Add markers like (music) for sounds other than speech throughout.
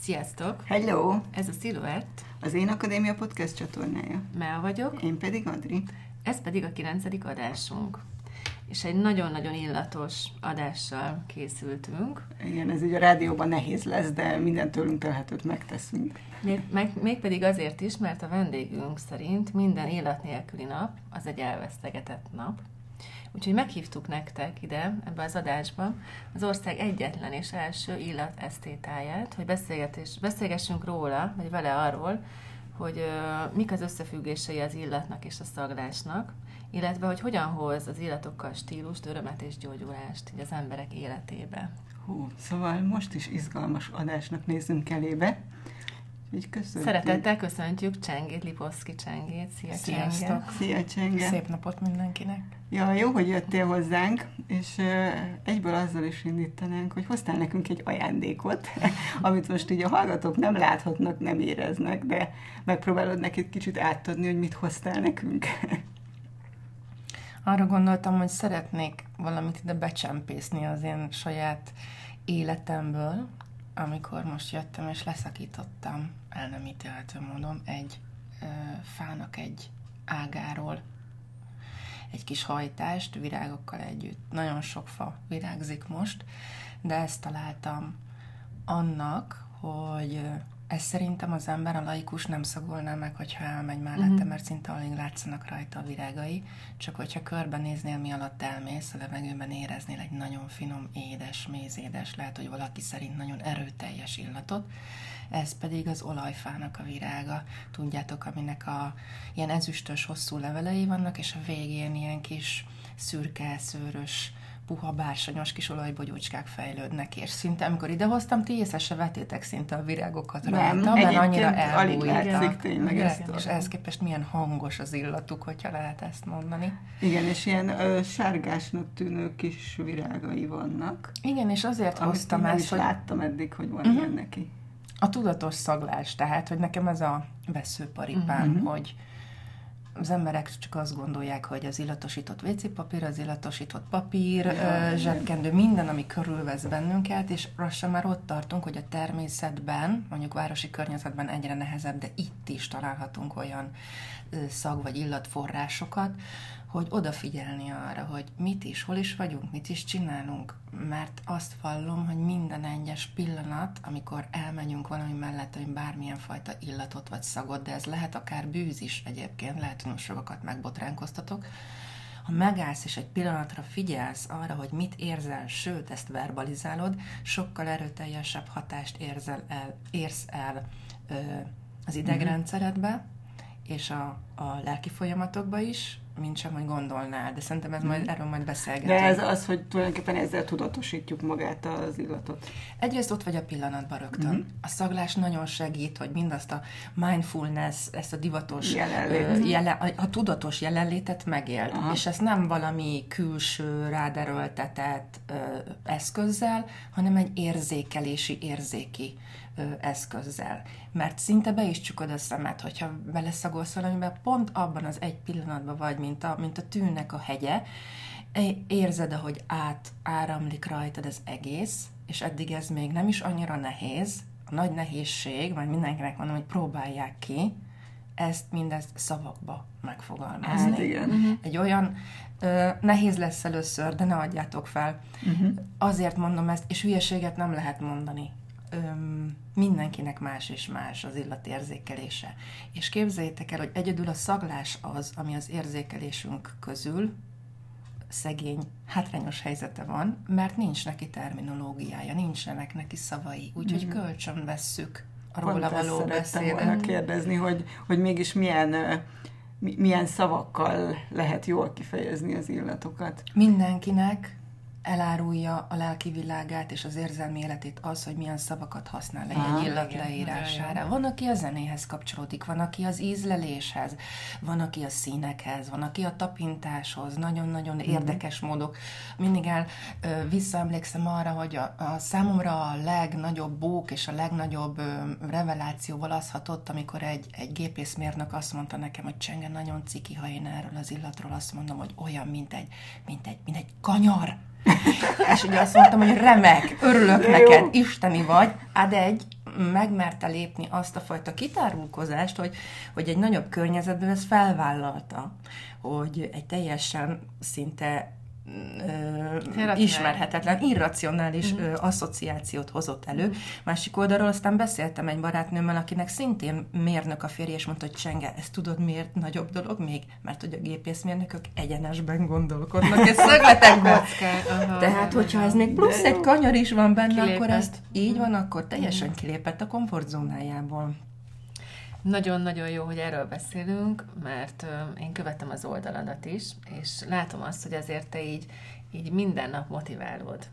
Sziasztok! Hello! Ez a Silhouette. Az Én Akadémia Podcast csatornája. Mel vagyok. Én pedig Adri. Ez pedig a kilencedik adásunk. És egy nagyon-nagyon illatos adással készültünk. Igen, ez ugye a rádióban nehéz lesz, de minden tőlünk telhetőt megteszünk. Még, meg, mégpedig azért is, mert a vendégünk szerint minden illat nélküli nap az egy elvesztegetett nap. Úgyhogy meghívtuk nektek ide, ebbe az adásba, az ország egyetlen és első illat esztétáját, hogy beszélgetés, beszélgessünk róla, vagy vele arról, hogy uh, mik az összefüggései az illatnak és a szaglásnak, illetve hogy hogyan hoz az illatokkal stílust, örömet és gyógyulást így az emberek életébe. Hú, szóval most is izgalmas adásnak nézzünk elébe. Így köszönjük. Szeretettel köszöntjük Csengét, Liposzki Csengét. Szia Sziasztok. Csenge. Szia Csenge. Szép napot mindenkinek. Ja, jó, hogy jöttél hozzánk, és egyből azzal is indítanánk, hogy hoztál nekünk egy ajándékot, (laughs) amit most így a hallgatók nem láthatnak, nem éreznek, de megpróbálod neked kicsit átadni, hogy mit hoztál nekünk. Arra gondoltam, hogy szeretnék valamit ide becsempészni az én saját életemből, amikor most jöttem és leszakítottam el nem ítélhető módon egy ö, fának egy ágáról egy kis hajtást virágokkal együtt. Nagyon sok fa virágzik most, de ezt találtam annak, hogy ez szerintem az ember, a laikus nem szagolná meg, hogyha elmegy mellette, uh-huh. mert szinte alig látszanak rajta a virágai, csak hogyha körbenéznél, mi alatt elmész, a levegőben éreznél egy nagyon finom, édes, mézédes, lehet, hogy valaki szerint nagyon erőteljes illatot, ez pedig az olajfának a virága, tudjátok, aminek a ilyen ezüstös, hosszú levelei vannak, és a végén ilyen kis szürke, szőrös, puha bársonyos kis olajbogyócskák fejlődnek, és szinte amikor idehoztam, ti észre se vetétek szinte a virágokat rajta, mert annyira elbújtak. És ehhez képest milyen hangos az illatuk, hogyha lehet ezt mondani. Igen, és ilyen ö, sárgásnak tűnő kis virágai vannak. Igen, és azért hoztam ezt, hogy... láttam eddig, hogy van uh-huh. ilyen neki. A tudatos szaglás, tehát, hogy nekem ez a veszőparipám, uh-huh. hogy az emberek csak azt gondolják, hogy az illatosított WC papír, az illatosított papír, ja, zsebkendő, minden, ami körülvesz bennünket, és lassan már ott tartunk, hogy a természetben, mondjuk városi környezetben egyre nehezebb, de itt is találhatunk olyan szag vagy illatforrásokat, hogy odafigyelni arra, hogy mit is, hol is vagyunk, mit is csinálunk, mert azt vallom, hogy minden egyes pillanat, amikor elmegyünk valami mellett, hogy bármilyen fajta illatot vagy szagot, de ez lehet akár bűz is egyébként, lehet, hogy most sokakat megbotránkoztatok, ha megállsz és egy pillanatra figyelsz arra, hogy mit érzel, sőt, ezt verbalizálod, sokkal erőteljesebb hatást érzel el, érsz el ö, az idegrendszeredbe, és a, a lelki folyamatokba is, mint sem, hogy gondolnál, de szerintem ez majd, mhm. erről majd beszélgetünk. De ez az, hogy tulajdonképpen ezzel tudatosítjuk magát az illatot. Egyrészt ott vagy a pillanatban rögtön. Mm. A szaglás nagyon segít, hogy mindazt a mindfulness, ezt a divatos, Jelenlét. jelen, a, a tudatos jelenlétet megéld. Aha. És ezt nem valami külső, ráderőltetett ö, eszközzel, hanem egy érzékelési, érzéki ö, eszközzel. Mert szinte be is csukod a szemed, hogyha beleszagolsz valamiben, pont abban az egy pillanatban vagy, mint a, mint a tűnnek a hegye, érzed, ahogy át áramlik rajtad az egész, és eddig ez még nem is annyira nehéz, a nagy nehézség, majd mindenkinek mondom, hogy próbálják ki, ezt mindezt szavakba megfogalmazni. Hát igen. Uh-huh. Egy olyan ö, nehéz lesz először, de ne adjátok fel. Uh-huh. Azért mondom ezt, és hülyeséget nem lehet mondani öm, mindenkinek más és más az illatérzékelése. És képzeljétek el, hogy egyedül a szaglás az, ami az érzékelésünk közül szegény, hátrányos helyzete van, mert nincs neki terminológiája, nincsenek neki szavai, úgyhogy mm. kölcsön vesszük a róla való beszédet. kérdezni, hogy, hogy mégis milyen milyen szavakkal lehet jól kifejezni az illatokat. Mindenkinek elárulja a lelki világát és az érzelmi életét az, hogy milyen szavakat használ egy, ah, egy illat igen, leírására. Van, aki a zenéhez kapcsolódik, van, aki az ízleléshez, van, aki a színekhez, van, aki a tapintáshoz, nagyon-nagyon mm-hmm. érdekes módok. Mindig el ö, visszaemlékszem arra, hogy a, a számomra a legnagyobb bók és a legnagyobb ö, revelációval az hatott, amikor egy, egy gépészmérnök azt mondta nekem, hogy Csenge nagyon ciki, ha én erről az illatról azt mondom, hogy olyan, mint egy, mint egy, mint egy kanyar és ugye azt mondtam, hogy remek, örülök De neked, jó. isteni vagy, hát egy, megmerte lépni azt a fajta kitárulkozást, hogy, hogy egy nagyobb környezetben ez felvállalta, hogy egy teljesen szinte ismerhetetlen, irracionális ö, asszociációt hozott elő. Mm. Másik oldalról aztán beszéltem egy barátnőmmel, akinek szintén mérnök a férje, és mondta, hogy Csenge, ezt tudod miért nagyobb dolog még? Mert hogy a gépészmérnökök egyenesben gondolkodnak, ez (laughs) szögletekben. Tehát, hogyha ez még plusz egy kanyar is van benne, kilépett. akkor ezt így van, akkor teljesen kilépett a komfortzónájából. Nagyon-nagyon jó, hogy erről beszélünk, mert én követem az oldaladat is, és látom azt, hogy azért te így, így minden nap motiválod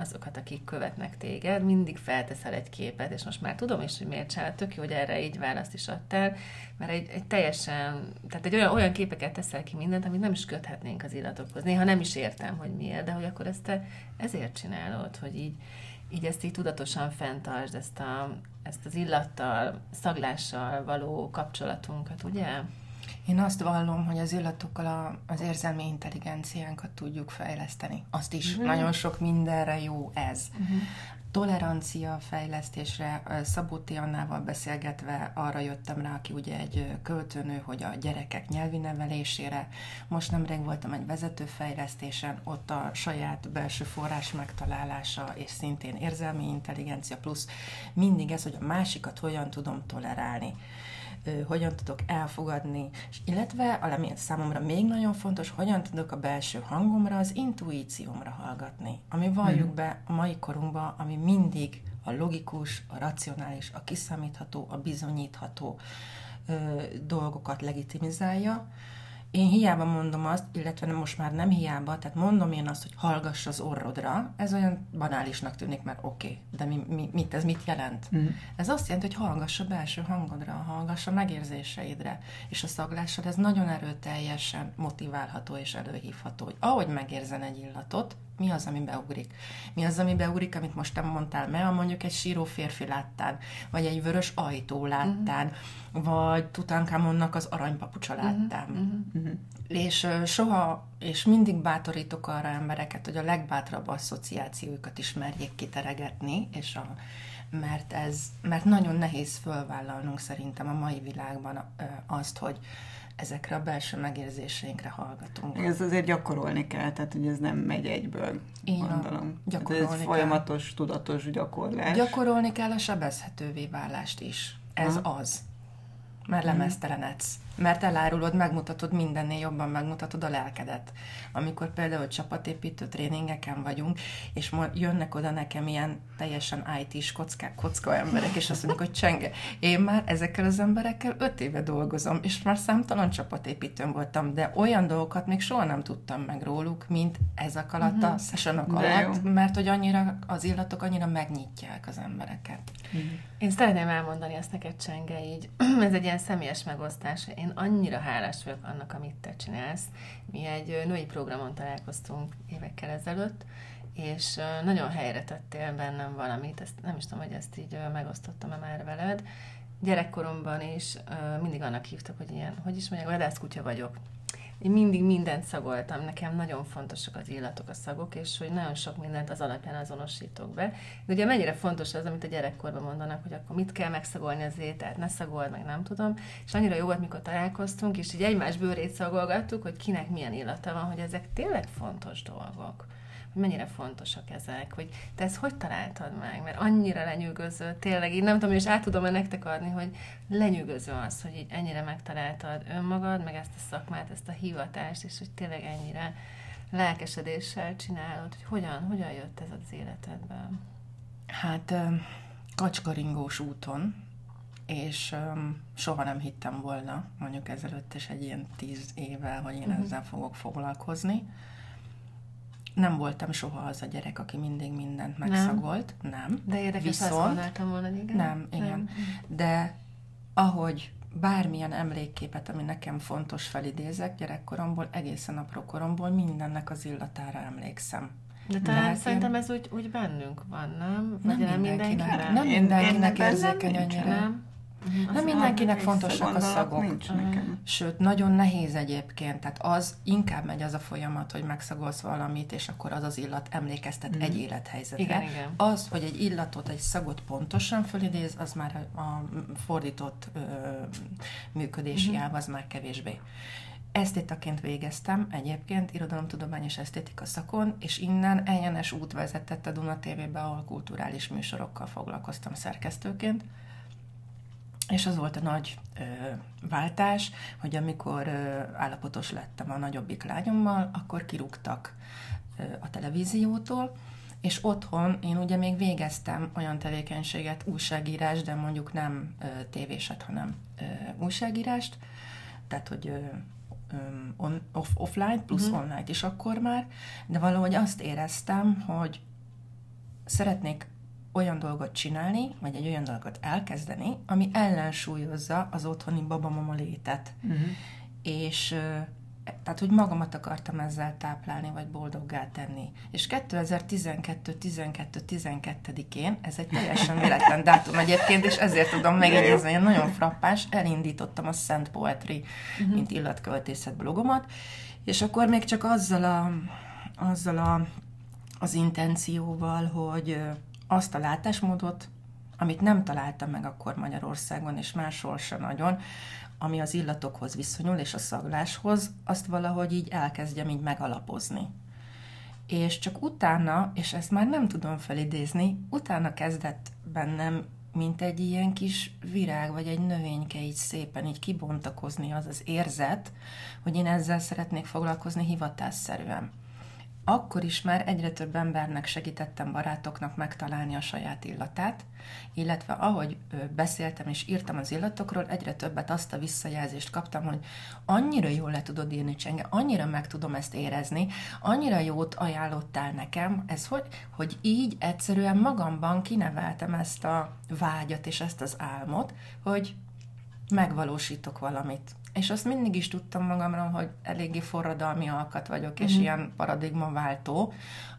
azokat, akik követnek téged, mindig felteszel egy képet, és most már tudom is, hogy miért csinálod, tök jó, hogy erre így választ is adtál, mert egy, egy teljesen, tehát egy olyan, olyan képeket teszel ki mindent, amit nem is köthetnénk az illatokhoz. Néha nem is értem, hogy miért, de hogy akkor ezt te ezért csinálod, hogy így, így ezt így tudatosan fenntartsd, ezt, a, ezt az illattal, szaglással való kapcsolatunkat, ugye? Én azt vallom, hogy az illatokkal a, az érzelmi intelligenciánkat tudjuk fejleszteni. Azt is uh-huh. nagyon sok mindenre jó ez. Uh-huh tolerancia fejlesztésre Szabó Annával beszélgetve arra jöttem rá, aki ugye egy költőnő, hogy a gyerekek nyelvi nevelésére. Most nemrég voltam egy vezetőfejlesztésen, ott a saját belső forrás megtalálása, és szintén érzelmi intelligencia plusz mindig ez, hogy a másikat hogyan tudom tolerálni hogyan tudok elfogadni, és illetve, ami számomra még nagyon fontos, hogyan tudok a belső hangomra, az intuíciómra hallgatni, ami valljuk hmm. be a mai korunkban, ami mindig a logikus, a racionális, a kiszámítható, a bizonyítható ö, dolgokat legitimizálja, én hiába mondom azt, illetve most már nem hiába, tehát mondom én azt, hogy hallgass az orrodra, ez olyan banálisnak tűnik, mert oké, okay, de mi, mi, mit, ez mit jelent? Mm. Ez azt jelenti, hogy hallgass a belső hangodra, hallgass a megérzéseidre, és a szaglással ez nagyon erőteljesen motiválható és előhívható, hogy ahogy megérzen egy illatot, mi az, ami beugrik? Mi az, ami beugrik, amit most te mondtál, mert mondjuk egy síró férfi láttál, vagy egy vörös ajtó láttál, uh-huh. vagy Tutankamonnak az aranypapucsa mhm. láttál. Uh-huh. Uh-huh. És uh, soha, és mindig bátorítok arra embereket, hogy a legbátrabb asszociációjukat is merjék kiteregetni, és a, mert ez, mert nagyon nehéz fölvállalnunk szerintem a mai világban azt, hogy ezekre a belső megérzéseinkre hallgatunk. Ez azért gyakorolni kell, tehát hogy ez nem megy egyből, Én gondolom. Gyakorolni ez folyamatos, kell. tudatos gyakorlás. Gyakorolni kell a sebezhetővé válást is. Ez ha. az. Mert mhm. lemeztelenedsz mert elárulod, megmutatod mindennél jobban, megmutatod a lelkedet. Amikor például csapatépítő tréningeken vagyunk, és jönnek oda nekem ilyen teljesen IT-s kocka, kocka emberek, és azt mondjuk, hogy csenge, én már ezekkel az emberekkel öt éve dolgozom, és már számtalan csapatépítőn voltam, de olyan dolgokat még soha nem tudtam meg róluk, mint ezek alatt uh-huh. a mhm. sessionok alatt, mert hogy annyira az illatok annyira megnyitják az embereket. Uh-huh. Én szeretném elmondani azt neked, Csenge, így, (clears throat) ez egy ilyen személyes megosztás. Én annyira hálás vagyok annak, amit te csinálsz. Mi egy női programon találkoztunk évekkel ezelőtt, és nagyon helyre tettél bennem valamit, ezt nem is tudom, hogy ezt így megosztottam-e már veled. Gyerekkoromban is mindig annak hívtak, hogy ilyen, hogy is mondják, vadászkutya vagyok. Én mindig mindent szagoltam, nekem nagyon fontosak az illatok, a szagok, és hogy nagyon sok mindent az alapján azonosítok be. De ugye mennyire fontos az, amit a gyerekkorban mondanak, hogy akkor mit kell megszagolni az ételt, ne szagold, meg nem tudom. És annyira jó volt, mikor találkoztunk, és így egymás bőrét szagolgattuk, hogy kinek milyen illata van, hogy ezek tényleg fontos dolgok hogy mennyire fontosak ezek, hogy te ezt hogy találtad meg, mert annyira lenyűgöző, tényleg így nem tudom, és át tudom-e nektek adni, hogy lenyűgöző az, hogy így ennyire megtaláltad önmagad, meg ezt a szakmát, ezt a hivatást, és hogy tényleg ennyire lelkesedéssel csinálod, hogy hogyan, hogyan jött ez az életedben? Hát kacskaringós úton, és um, soha nem hittem volna, mondjuk ezelőtt is egy ilyen tíz éve, hogy én uh-huh. ezzel fogok foglalkozni nem voltam soha az a gyerek, aki mindig mindent megszagolt. Nem. nem. De érdekes, Viszont, azt volna, igen. Nem, igen. Nem. De ahogy bármilyen emlékképet, ami nekem fontos felidézek gyerekkoromból, egészen apró koromból, mindennek az illatára emlékszem. De talán Lehet szerintem én... ez úgy, úgy bennünk van, nem? Vagy nem mindenkinek. Nem mindenkinek, nem mindenkinek érzékeny annyira. Nem? Uh-huh. Nem mindenkinek fontosak a szagok. Nincs nekem. Sőt, nagyon nehéz egyébként. Tehát az inkább megy az a folyamat, hogy megszagolsz valamit, és akkor az az illat emlékeztet mm. egy élethelyzetre. Igen, igen. Az, hogy egy illatot, egy szagot pontosan fölidéz, az már a, fordított ö, működési mm-hmm. az már kevésbé. Esztétaként végeztem egyébként, irodalomtudomány és esztétika szakon, és innen egyenes út vezetett a Duna TV-be, ahol kulturális műsorokkal foglalkoztam szerkesztőként. És az volt a nagy ö, váltás, hogy amikor ö, állapotos lettem a nagyobbik lányommal, akkor kirúgtak ö, a televíziótól, és otthon én ugye még végeztem olyan tevékenységet, újságírás, de mondjuk nem ö, tévéset, hanem ö, újságírást, tehát hogy ö, on, off, offline plusz uh-huh. online is akkor már, de valahogy azt éreztem, hogy szeretnék olyan dolgot csinálni, vagy egy olyan dolgot elkezdeni, ami ellensúlyozza az otthoni babamama létet. Uh-huh. És tehát, hogy magamat akartam ezzel táplálni, vagy boldoggá tenni. És 2012-12-12-12-én, ez egy teljesen véletlen dátum egyébként, és ezért tudom megjegyezni, hogy nagyon frappás, elindítottam a Szent Poetry, uh-huh. mint illatköltészet blogomat, és akkor még csak azzal a, azzal a, az intencióval, hogy azt a látásmódot, amit nem találtam meg akkor Magyarországon, és máshol sem nagyon, ami az illatokhoz viszonyul, és a szagláshoz, azt valahogy így elkezdjem így megalapozni. És csak utána, és ezt már nem tudom felidézni, utána kezdett bennem, mint egy ilyen kis virág, vagy egy növényke így szépen így kibontakozni az az érzet, hogy én ezzel szeretnék foglalkozni hivatásszerűen akkor is már egyre több embernek segítettem barátoknak megtalálni a saját illatát, illetve ahogy beszéltem és írtam az illatokról, egyre többet azt a visszajelzést kaptam, hogy annyira jól le tudod írni csenge, annyira meg tudom ezt érezni, annyira jót ajánlottál nekem, ez hogy, hogy így egyszerűen magamban kineveltem ezt a vágyat és ezt az álmot, hogy megvalósítok valamit. És azt mindig is tudtam magamról, hogy eléggé forradalmi alkat vagyok, és uh-huh. ilyen paradigmaváltó.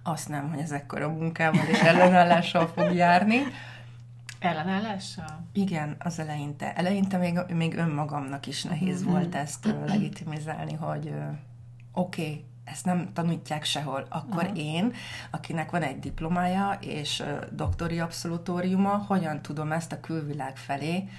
Azt nem, hogy ez ekkora munkával és ellenállással fog járni. Ellenállással? Igen, az eleinte. Eleinte még, még önmagamnak is nehéz uh-huh. volt ezt legitimizálni, hogy oké, okay, ezt nem tanítják sehol, akkor uh-huh. én, akinek van egy diplomája és doktori abszolutóriuma, hogyan tudom ezt a külvilág felé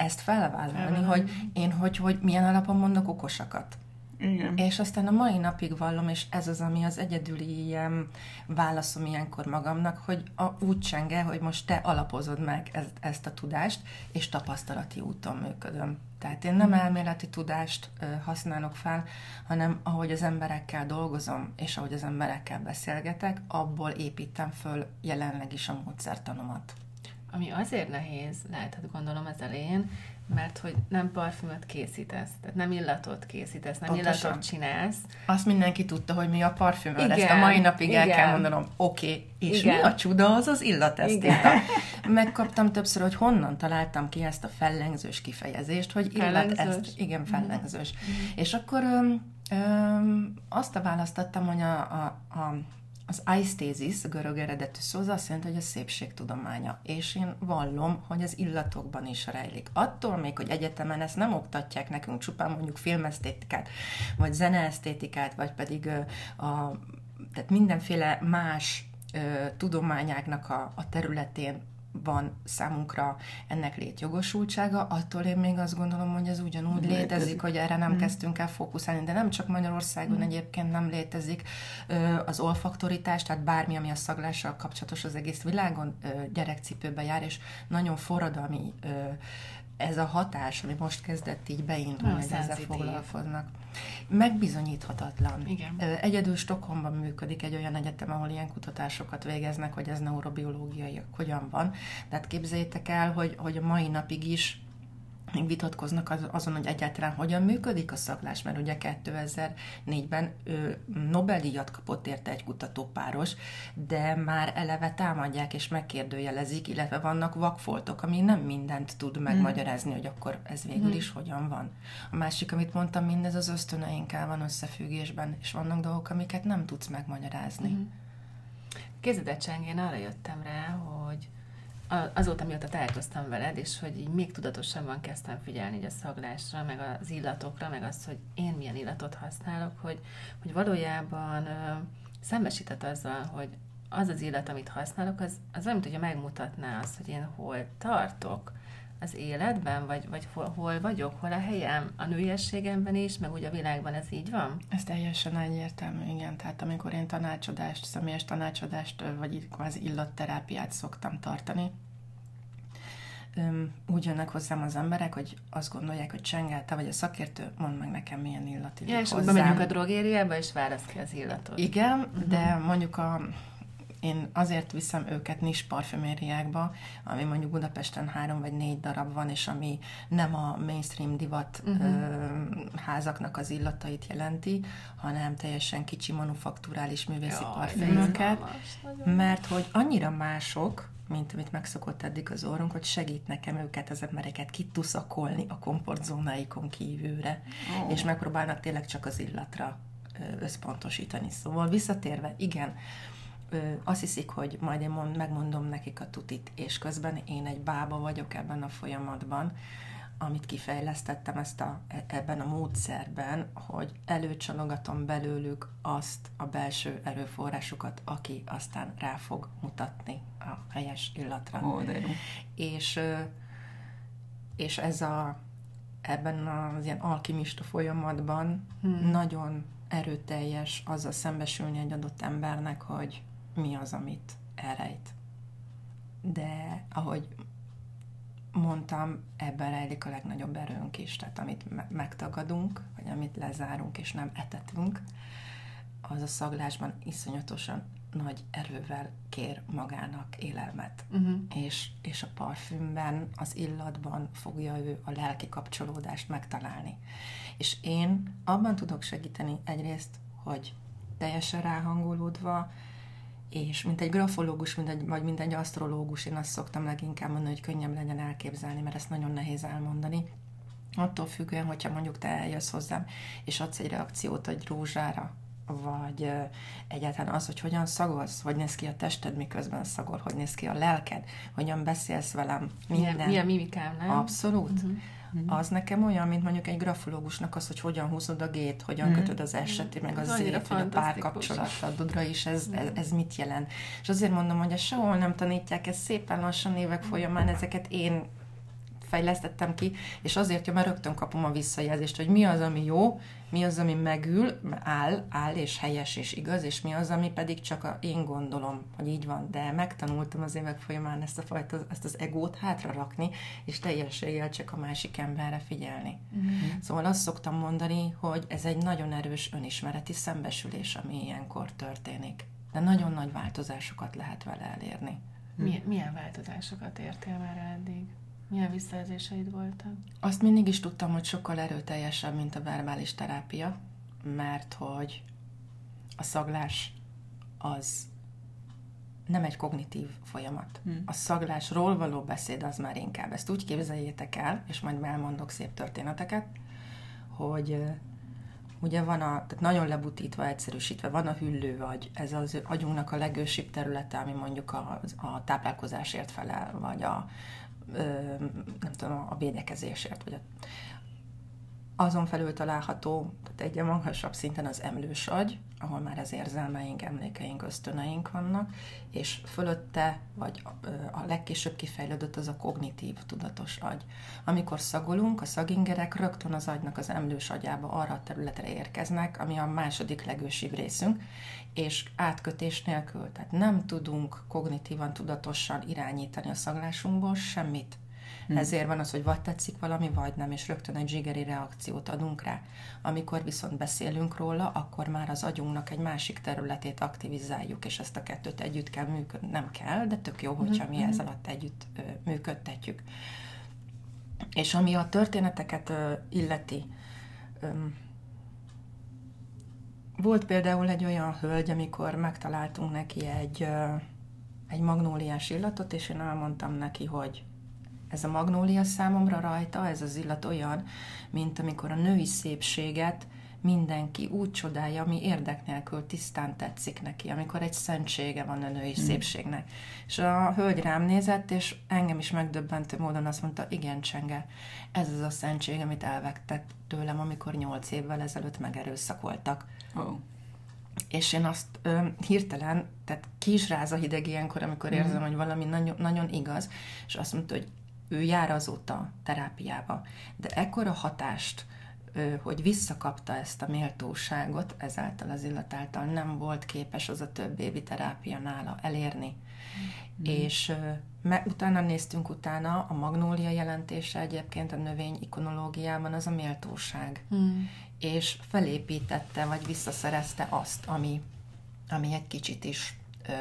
ezt felvállalni, hogy én hogy, hogy milyen alapon mondok okosakat. Igen. És aztán a mai napig vallom, és ez az, ami az egyedüli ilyen válaszom ilyenkor magamnak, hogy a, úgy csenge, hogy most te alapozod meg ezt, ezt a tudást, és tapasztalati úton működöm. Tehát én nem elméleti tudást ö, használok fel, hanem ahogy az emberekkel dolgozom, és ahogy az emberekkel beszélgetek, abból építem föl jelenleg is a módszertanomat. Ami azért nehéz, lehet, hogy gondolom az elején, mert hogy nem parfümöt készítesz, tehát nem illatot készítesz, nem Pontosan. illatot csinálsz. Azt mindenki tudta, hogy mi a parfümöl, igen, ezt a mai napig igen. el kell mondanom, oké, okay, és igen. mi a csuda, az az illatesztéta. (laughs) Megkaptam többször, hogy honnan találtam ki ezt a fellengzős kifejezést, hogy illat ezt, igen, fellengzős. Mm. És akkor öm, öm, azt a választottam, hogy a, a, a az aesthesis, a görög eredetű szó, az azt jelenti, hogy a szépség tudománya. És én vallom, hogy az illatokban is rejlik. Attól még, hogy egyetemen ezt nem oktatják nekünk, csupán mondjuk filmesztétikát, vagy zeneesztétikát, vagy pedig a tehát mindenféle más ö, tudományáknak a, a területén van számunkra ennek létjogosultsága, attól én még azt gondolom, hogy ez ugyanúgy létezik, létezik hogy erre nem mm. kezdtünk el fókuszálni, de nem csak Magyarországon mm. egyébként nem létezik az olfaktoritás, tehát bármi, ami a szaglással kapcsolatos az egész világon gyerekcipőbe jár, és nagyon forradalmi ez a hatás, ami most kezdett így beindulni, hogy ezzel foglalkoznak. Megbizonyíthatatlan. Igen. Egyedül Stockholmban működik egy olyan egyetem, ahol ilyen kutatásokat végeznek, hogy ez neurobiológiai hogyan van. Tehát képzeljétek el, hogy, hogy a mai napig is vitatkoznak azon, hogy egyáltalán hogyan működik a szaklás, mert ugye 2004-ben Nobel-díjat kapott érte egy kutatópáros, de már eleve támadják és megkérdőjelezik, illetve vannak vakfoltok, ami nem mindent tud hmm. megmagyarázni, hogy akkor ez végül hmm. is hogyan van. A másik, amit mondtam, mindez az ösztöneinkkel van összefüggésben, és vannak dolgok, amiket nem tudsz megmagyarázni. Hmm. Kézedecsengén arra jöttem rá, hogy azóta, mióta találkoztam veled, és hogy így még tudatosabban kezdtem figyelni így a szaglásra, meg az illatokra, meg azt, hogy én milyen illatot használok, hogy, hogy valójában ö, szembesített azzal, hogy az az illat, amit használok, az, az olyan, mint hogyha megmutatná azt, hogy én hol tartok az életben, vagy, vagy hol, hol vagyok, hol a helyem a nőiességemben is, meg úgy a világban ez így van? Ez teljesen egyértelmű, igen. Tehát amikor én tanácsadást, személyes tanácsadást, vagy kvázi illatterápiát szoktam tartani, úgy jönnek hozzám az emberek, hogy azt gondolják, hogy Csengel, te vagy a szakértő, mondd meg nekem, milyen illat illik ja, és hozzám. megyünk a drogériába, és válasz ki az illatot. Igen, uh-huh. de mondjuk a én azért viszem őket nis parfümériákba, ami mondjuk Budapesten három vagy négy darab van, és ami nem a mainstream divat uh-huh. ö, házaknak az illatait jelenti, hanem teljesen kicsi manufakturális művészi parfümöket, mert hogy annyira mások, mint amit megszokott eddig az orrunk, hogy segít nekem őket, az embereket kituszakolni a komfortzónáikon kívülre, oh. és megpróbálnak tényleg csak az illatra összpontosítani. Szóval visszatérve, igen, azt hiszik, hogy majd én mond, megmondom nekik a tutit, és közben én egy bába vagyok ebben a folyamatban, amit kifejlesztettem ezt a, e, ebben a módszerben, hogy előcsalogatom belőlük azt a belső erőforrásukat, aki aztán rá fog mutatni a helyes illatra. Ó, de jó. És, és ez a, ebben az ilyen alkimista folyamatban hmm. nagyon erőteljes azzal szembesülni egy adott embernek, hogy mi az, amit elrejt. De ahogy mondtam, ebben rejlik a legnagyobb erőnk is, tehát amit me- megtagadunk, vagy amit lezárunk és nem etetünk, az a szaglásban iszonyatosan nagy erővel kér magának élelmet. Uh-huh. És, és a parfümben, az illatban fogja ő a lelki kapcsolódást megtalálni. És én abban tudok segíteni egyrészt, hogy teljesen ráhangolódva, és mint egy grafológus, mint egy, vagy mint egy asztrológus, én azt szoktam leginkább mondani, hogy könnyebb legyen elképzelni, mert ezt nagyon nehéz elmondani. Attól függően, hogyha mondjuk te eljössz hozzám, és adsz egy reakciót egy rózsára, vagy egyáltalán az, hogy hogyan szagolsz, hogy néz ki a tested, miközben szagol, hogy néz ki a lelked, hogyan beszélsz velem, minden. Mi a mimikám, nem? Abszolút. Uh-huh. Uh-huh. Az nekem olyan, mint mondjuk egy grafológusnak az, hogy hogyan húzod a gét, hogyan uh-huh. kötöd az eseti, meg az zét, vagy a párkapcsolatodra is, ez, ez, ez mit jelent. És azért mondom, hogy ezt sehol nem tanítják, ez szépen lassan évek folyamán ezeket én fejlesztettem ki, és azért jó, mert rögtön kapom a visszajelzést, hogy mi az, ami jó, mi az, ami megül, áll, áll és helyes és igaz, és mi az, ami pedig csak a, én gondolom, hogy így van, de megtanultam az évek folyamán ezt a fajta, ezt az egót hátra rakni, és teljességgel csak a másik emberre figyelni. Mm-hmm. Szóval azt szoktam mondani, hogy ez egy nagyon erős önismereti szembesülés, ami ilyenkor történik. De nagyon nagy változásokat lehet vele elérni. Milyen, milyen változásokat értél már eddig? Milyen visszajelzéseid voltak? Azt mindig is tudtam, hogy sokkal erőteljesebb, mint a verbális terápia, mert hogy a szaglás az nem egy kognitív folyamat. Hmm. A szaglásról való beszéd az már inkább. Ezt úgy képzeljétek el, és majd elmondok szép történeteket, hogy ugye van a, tehát nagyon lebutítva, egyszerűsítve, van a hüllőagy, ez az agyunknak a legősibb területe, ami mondjuk a, a táplálkozásért felel, vagy a, nem tudom, a védekezésért, vagy a, azon felül található, tehát egy magasabb szinten az emlős agy, ahol már az érzelmeink, emlékeink, ösztöneink vannak, és fölötte, vagy a legkésőbb kifejlődött az a kognitív, tudatos agy. Amikor szagolunk, a szagingerek rögtön az agynak az emlős agyába arra a területre érkeznek, ami a második legősibb részünk, és átkötés nélkül. Tehát nem tudunk kognitívan, tudatosan irányítani a szaglásunkból semmit. Hmm. Ezért van az, hogy vagy tetszik valami, vagy nem, és rögtön egy zsigeri reakciót adunk rá. Amikor viszont beszélünk róla, akkor már az agyunknak egy másik területét aktivizáljuk, és ezt a kettőt együtt kell működni. Nem kell, de tök jó, hogyha mi hmm. ez alatt együtt ö, működtetjük. És ami a történeteket ö, illeti, ö, volt például egy olyan hölgy, amikor megtaláltunk neki egy, egy magnóliás illatot, és én elmondtam neki, hogy ez a magnólia számomra rajta, ez az illat olyan, mint amikor a női szépséget mindenki úgy csodálja, ami érdek nélkül tisztán tetszik neki, amikor egy szentsége van a női mm. szépségnek. És a hölgy rám nézett, és engem is megdöbbentő módon azt mondta, igen, Csenge, ez az a szentség, amit elvegtett tőlem, amikor nyolc évvel ezelőtt megerőszakoltak. Oh. És én azt ö, hirtelen, tehát ki is ráz a hideg ilyenkor, amikor érzem, mm. hogy valami nagyon, nagyon igaz, és azt mondta, hogy ő jár azóta terápiába, de ekkora hatást, hogy visszakapta ezt a méltóságot, ezáltal az illat által nem volt képes az a több évi terápia nála elérni. Mm. És me, utána néztünk utána, a magnólia jelentése egyébként a növény ikonológiában az a méltóság. Mm. És felépítette, vagy visszaszerezte azt, ami, ami egy kicsit is ö,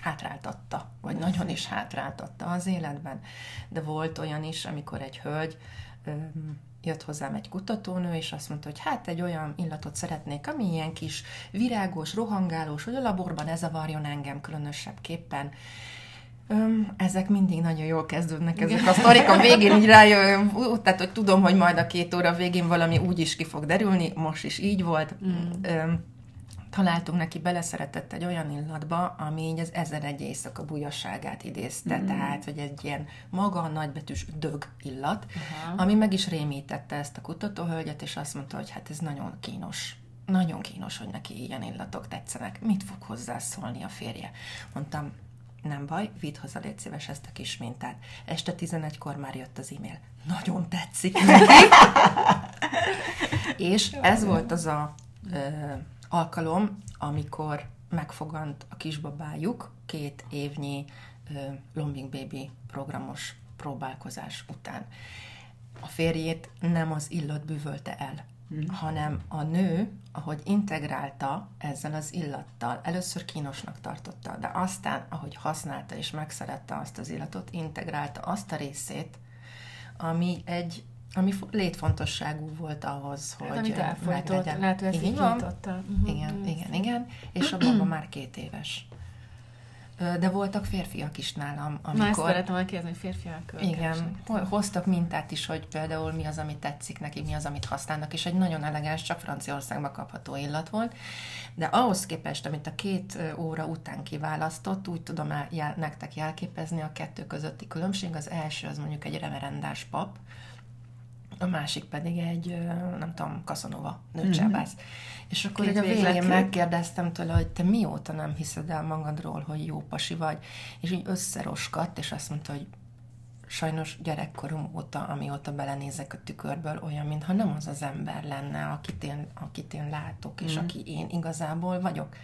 hátráltatta, vagy nagyon is hátráltatta az életben. De volt olyan is, amikor egy hölgy ö, jött hozzám egy kutatónő, és azt mondta, hogy hát egy olyan illatot szeretnék, ami ilyen kis virágos, rohangálós, hogy a laborban ez zavarjon engem különösebb képpen. Öm, ezek mindig nagyon jól kezdődnek, ezek a sztorik a végén így rájön, tehát hogy tudom, hogy majd a két óra végén valami úgy is ki fog derülni, most is így volt. Mm. Öm, találtunk neki, beleszeretett egy olyan illatba, ami így az ezer egy éjszaka bujasságát idézte, mm. tehát, hogy egy ilyen maga nagybetűs dög illat, uh-huh. ami meg is rémítette ezt a kutatóhölgyet, és azt mondta, hogy hát ez nagyon kínos. Nagyon kínos, hogy neki ilyen illatok tetszenek. Mit fog hozzászólni a férje? Mondtam, nem baj, vidd haza, légy szíves ezt a kis mintát. Este 11-kor már jött az e-mail. Nagyon tetszik és ez volt az a alkalom, amikor megfogant a kisbabájuk két évnyi uh, Lombing Baby programos próbálkozás után. A férjét nem az illat bűvölte el, mm. hanem a nő, ahogy integrálta ezzel az illattal, először kínosnak tartotta, de aztán, ahogy használta és megszerette azt az illatot, integrálta azt a részét, ami egy ami létfontosságú volt ahhoz, hogy Amit elfolytott, lehet, hogy ezt így van. Uh-huh. Igen, igen, igen, és a baba már két éves. De voltak férfiak is nálam, amikor... Na, ezt szeretem hogy kérdezni, hogy férfiak Igen, hoztak mintát is, hogy például mi az, amit tetszik neki, mi az, amit használnak, és egy nagyon elegáns, csak Franciaországban kapható illat volt. De ahhoz képest, amit a két óra után kiválasztott, úgy tudom el, jel, nektek jelképezni a kettő közötti különbség. Az első az mondjuk egy reverendás pap, a másik pedig egy, nem tudom, kaszanova nőcsábász. Mm-hmm. És akkor Két a végén megkérdeztem tőle, hogy te mióta nem hiszed el magadról, hogy jó pasi vagy, és így összeroskadt, és azt mondta, hogy sajnos gyerekkorom óta, amióta belenézek a tükörből, olyan, mintha nem az az ember lenne, akit én, akit én látok, és mm. aki én igazából vagyok.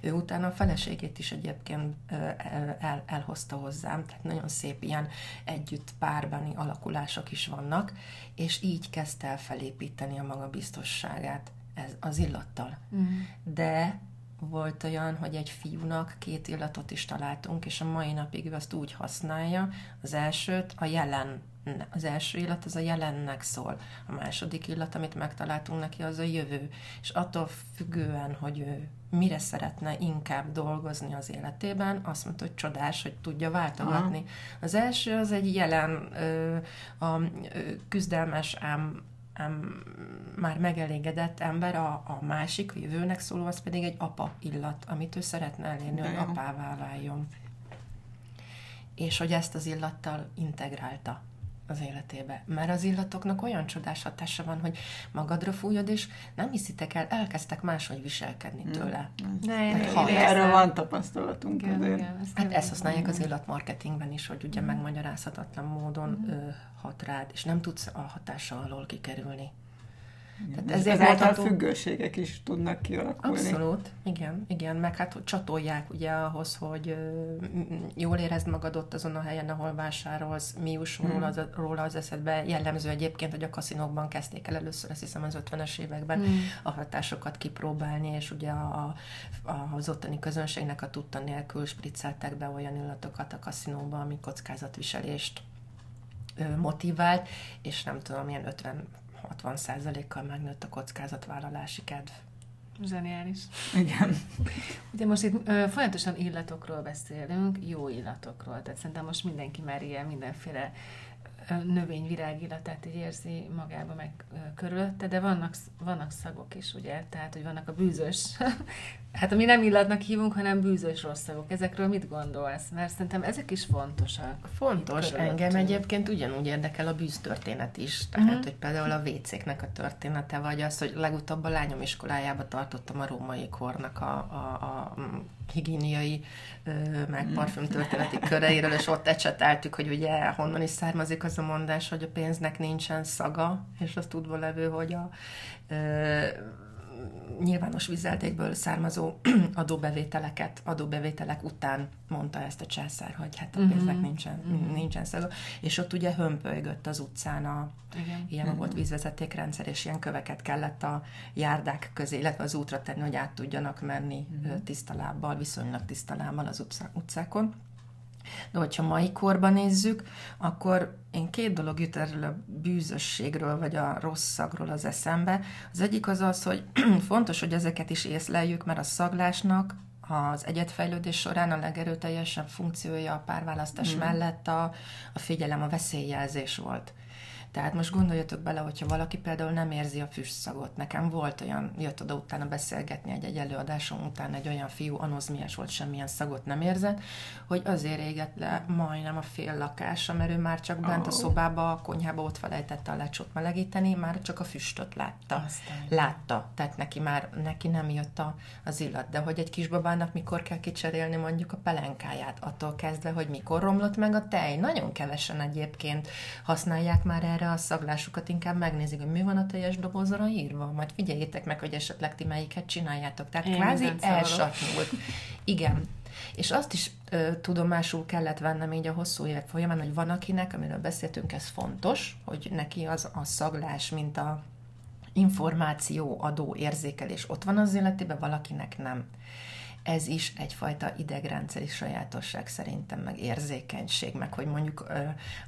Ő utána a feleségét is egyébként el, elhozta hozzám, tehát nagyon szép ilyen együtt párbani alakulások is vannak, és így kezdte el felépíteni a magabiztosságát ez, az illattal. Mm. De volt olyan, hogy egy fiúnak két illatot is találtunk, és a mai napig ő azt úgy használja, az elsőt a jelen az első illat az a jelennek szól, a második illat, amit megtaláltunk neki, az a jövő. És attól függően, hogy ő mire szeretne inkább dolgozni az életében, azt mondta, hogy csodás, hogy tudja váltogatni. Aha. Az első az egy jelen, a küzdelmes, ám ám már megelégedett ember, a, a másik, a jövőnek szóló, az pedig egy apa illat, amit ő szeretne elérni, hogy apává váljon. És hogy ezt az illattal integrálta az életébe. Mert az illatoknak olyan csodás hatása van, hogy magadra fújod, és nem hiszitek el, elkezdtek máshogy viselkedni hmm. tőle. De én, én, én erről van tapasztalatunk igen, azért. Igen, ezt hát ezt használják az illatmarketingben is, hogy ugye mm. megmagyarázhatatlan módon mm. ö, hat rád, és nem tudsz a hatása alól kikerülni. Tehát ezért ezáltal függőségek is tudnak kialakulni. Abszolút, igen, igen, meg hát csatolják ugye ahhoz, hogy jól érezd magad ott azon a helyen, ahol vásárolsz, mi jusson hmm. róla, az, róla az eszedbe. Jellemző egyébként, hogy a kaszinókban kezdték el először, azt hiszem az 50-es években hmm. a hatásokat kipróbálni, és ugye a, a, az ottani közönségnek a tudta nélkül spricceltek be olyan illatokat a kaszinóban, ami kockázatviselést motivált, és nem tudom, ilyen 50 60%-kal megnőtt a kockázatvállalási kedv. Zseniális. Igen. Ugye most itt ö, folyamatosan illatokról beszélünk, jó illatokról. Tehát szerintem most mindenki már ilyen mindenféle növény virágillatát így érzi magába meg körülötte, de vannak, vannak szagok is, ugye? Tehát, hogy vannak a bűzös, hát ami nem illatnak hívunk, hanem bűzös rossz szagok. Ezekről mit gondolsz? Mert szerintem ezek is fontosak. Fontos. Engem egyébként ugyanúgy érdekel a bűztörténet is. Tehát, uh-huh. hogy például a WC-knek a története, vagy az, hogy legutóbb a lányom iskolájába tartottam a római kornak a, a, a higiéniai, meg mhm. parfüm történeti köreiről, és ott ecseteltük, hogy ugye honnan is származik az a mondás, hogy a pénznek nincsen szaga, és az tudva levő, hogy a nyilvános vizeltékből származó (clears throat) adóbevételeket, adóbevételek után mondta ezt a császár, hogy hát a mhm. pénznek nincsen, mm-hmm. nincsen szaga. És ott ugye hömpölygött az utcán a, Igen. ilyen mm-hmm. volt vízvezetékrendszer, és ilyen köveket kellett a járdák közé, illetve az útra tenni, hogy át tudjanak menni mm-hmm. tiszta lábbal, viszonylag tiszta lábbal az utcákon. De hogyha mai korban nézzük, akkor én két dolog jut erről a bűzösségről, vagy a rossz szagról az eszembe. Az egyik az az, hogy (clears throat) fontos, hogy ezeket is észleljük, mert a szaglásnak az egyetfejlődés során a legerőteljesebb funkciója a párválasztás mm. mellett a, a figyelem, a veszélyjelzés volt. Tehát most gondoljatok bele, hogyha valaki például nem érzi a füstszagot. Nekem volt olyan, jött oda utána beszélgetni egy, egy előadásom után egy olyan fiú, anozmiás volt, semmilyen szagot nem érzett, hogy azért égett le majdnem a fél lakása, mert ő már csak bent oh. a szobába, a konyhába ott felejtette a lecsót melegíteni, már csak a füstöt látta. Aztán. Látta, tehát neki már neki nem jött a, az illat. De hogy egy kisbabának mikor kell kicserélni mondjuk a pelenkáját, attól kezdve, hogy mikor romlott meg a tej. Nagyon kevesen egyébként használják már erre erre a szaglásukat inkább megnézik, hogy mi van a teljes dobozra írva. Majd figyeljétek meg, hogy esetleg ti melyiket csináljátok. Tehát Én kvázi elsatnyult. Igen. És azt is ö, tudomásul kellett vennem így a hosszú évek folyamán, hogy van akinek, amiről beszéltünk, ez fontos, hogy neki az a szaglás, mint a információ adó érzékelés ott van az életében, valakinek nem ez is egyfajta idegrendszeri sajátosság szerintem, meg érzékenység, meg hogy mondjuk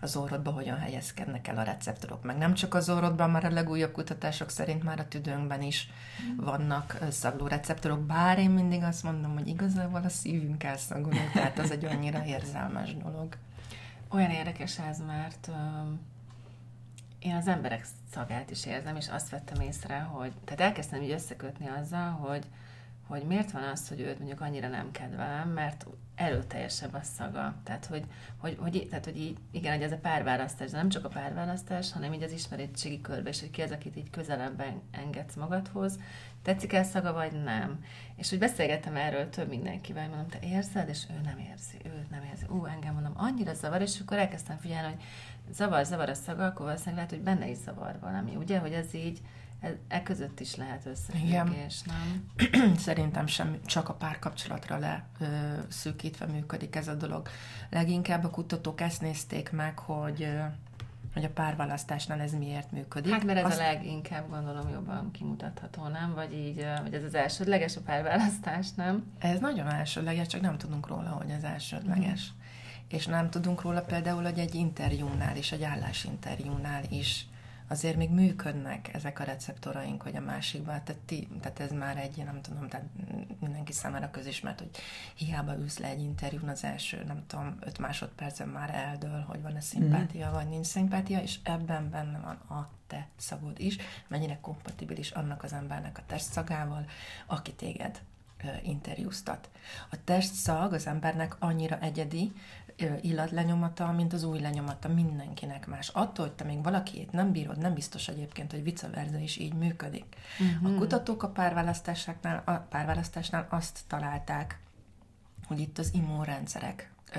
az orrodba hogyan helyezkednek el a receptorok, meg nem csak az orrodban, már a legújabb kutatások szerint már a tüdőnkben is vannak szagló receptorok, bár én mindig azt mondom, hogy igazából a szívünk elszagolunk, tehát az egy annyira érzelmes dolog. Olyan érdekes ez, mert én az emberek szagát is érzem, és azt vettem észre, hogy, tehát elkezdtem így összekötni azzal, hogy hogy miért van az, hogy őt mondjuk annyira nem kedvelem, mert erőteljesebb a szaga. Tehát, hogy, hogy, hogy, tehát, hogy így, igen, hogy ez a párválasztás, de nem csak a párválasztás, hanem így az ismeretségi körbe, és hogy ki az, akit így közelebben engedsz magadhoz, tetszik el szaga, vagy nem. És hogy beszélgettem erről több mindenkivel, mondom, te érzed, és ő nem érzi, ő nem érzi. Ú, engem mondom, annyira zavar, és akkor elkezdtem figyelni, hogy zavar, zavar a szaga, akkor valószínűleg lehet, hogy benne is zavar valami, ugye, hogy ez így, E, között is lehet összefüggés, nem? (clears throat) Szerintem sem csak a párkapcsolatra le ö, szűkítve működik ez a dolog. Leginkább a kutatók ezt nézték meg, hogy ö, hogy a párválasztásnál ez miért működik. Hát mert ez Azt... a leginkább gondolom jobban kimutatható, nem? Vagy így, vagy ez az elsődleges a párválasztás, nem? Ez nagyon elsődleges, csak nem tudunk róla, hogy ez elsődleges. Mm. És nem tudunk róla például, hogy egy interjúnál is, egy állásinterjúnál is azért még működnek ezek a receptoraink, hogy a másikban, tehát, ti, tehát ez már egy, nem tudom, tehát mindenki számára közismert, hogy hiába ülsz le egy interjún az első, nem tudom, öt másodpercen már eldől, hogy van-e szimpátia, mm-hmm. vagy nincs szimpátia, és ebben benne van a te szagod is, mennyire kompatibilis annak az embernek a testszagával, aki téged interjúztat. A testszag az embernek annyira egyedi, illatlenyomata, mint az új lenyomata mindenkinek más. Attól, hogy te még valakiét nem bírod, nem biztos egyébként, hogy vice versa is így működik. Uh-huh. A kutatók a párválasztásnál, a párválasztásnál azt találták, hogy itt az immunrendszerek ö,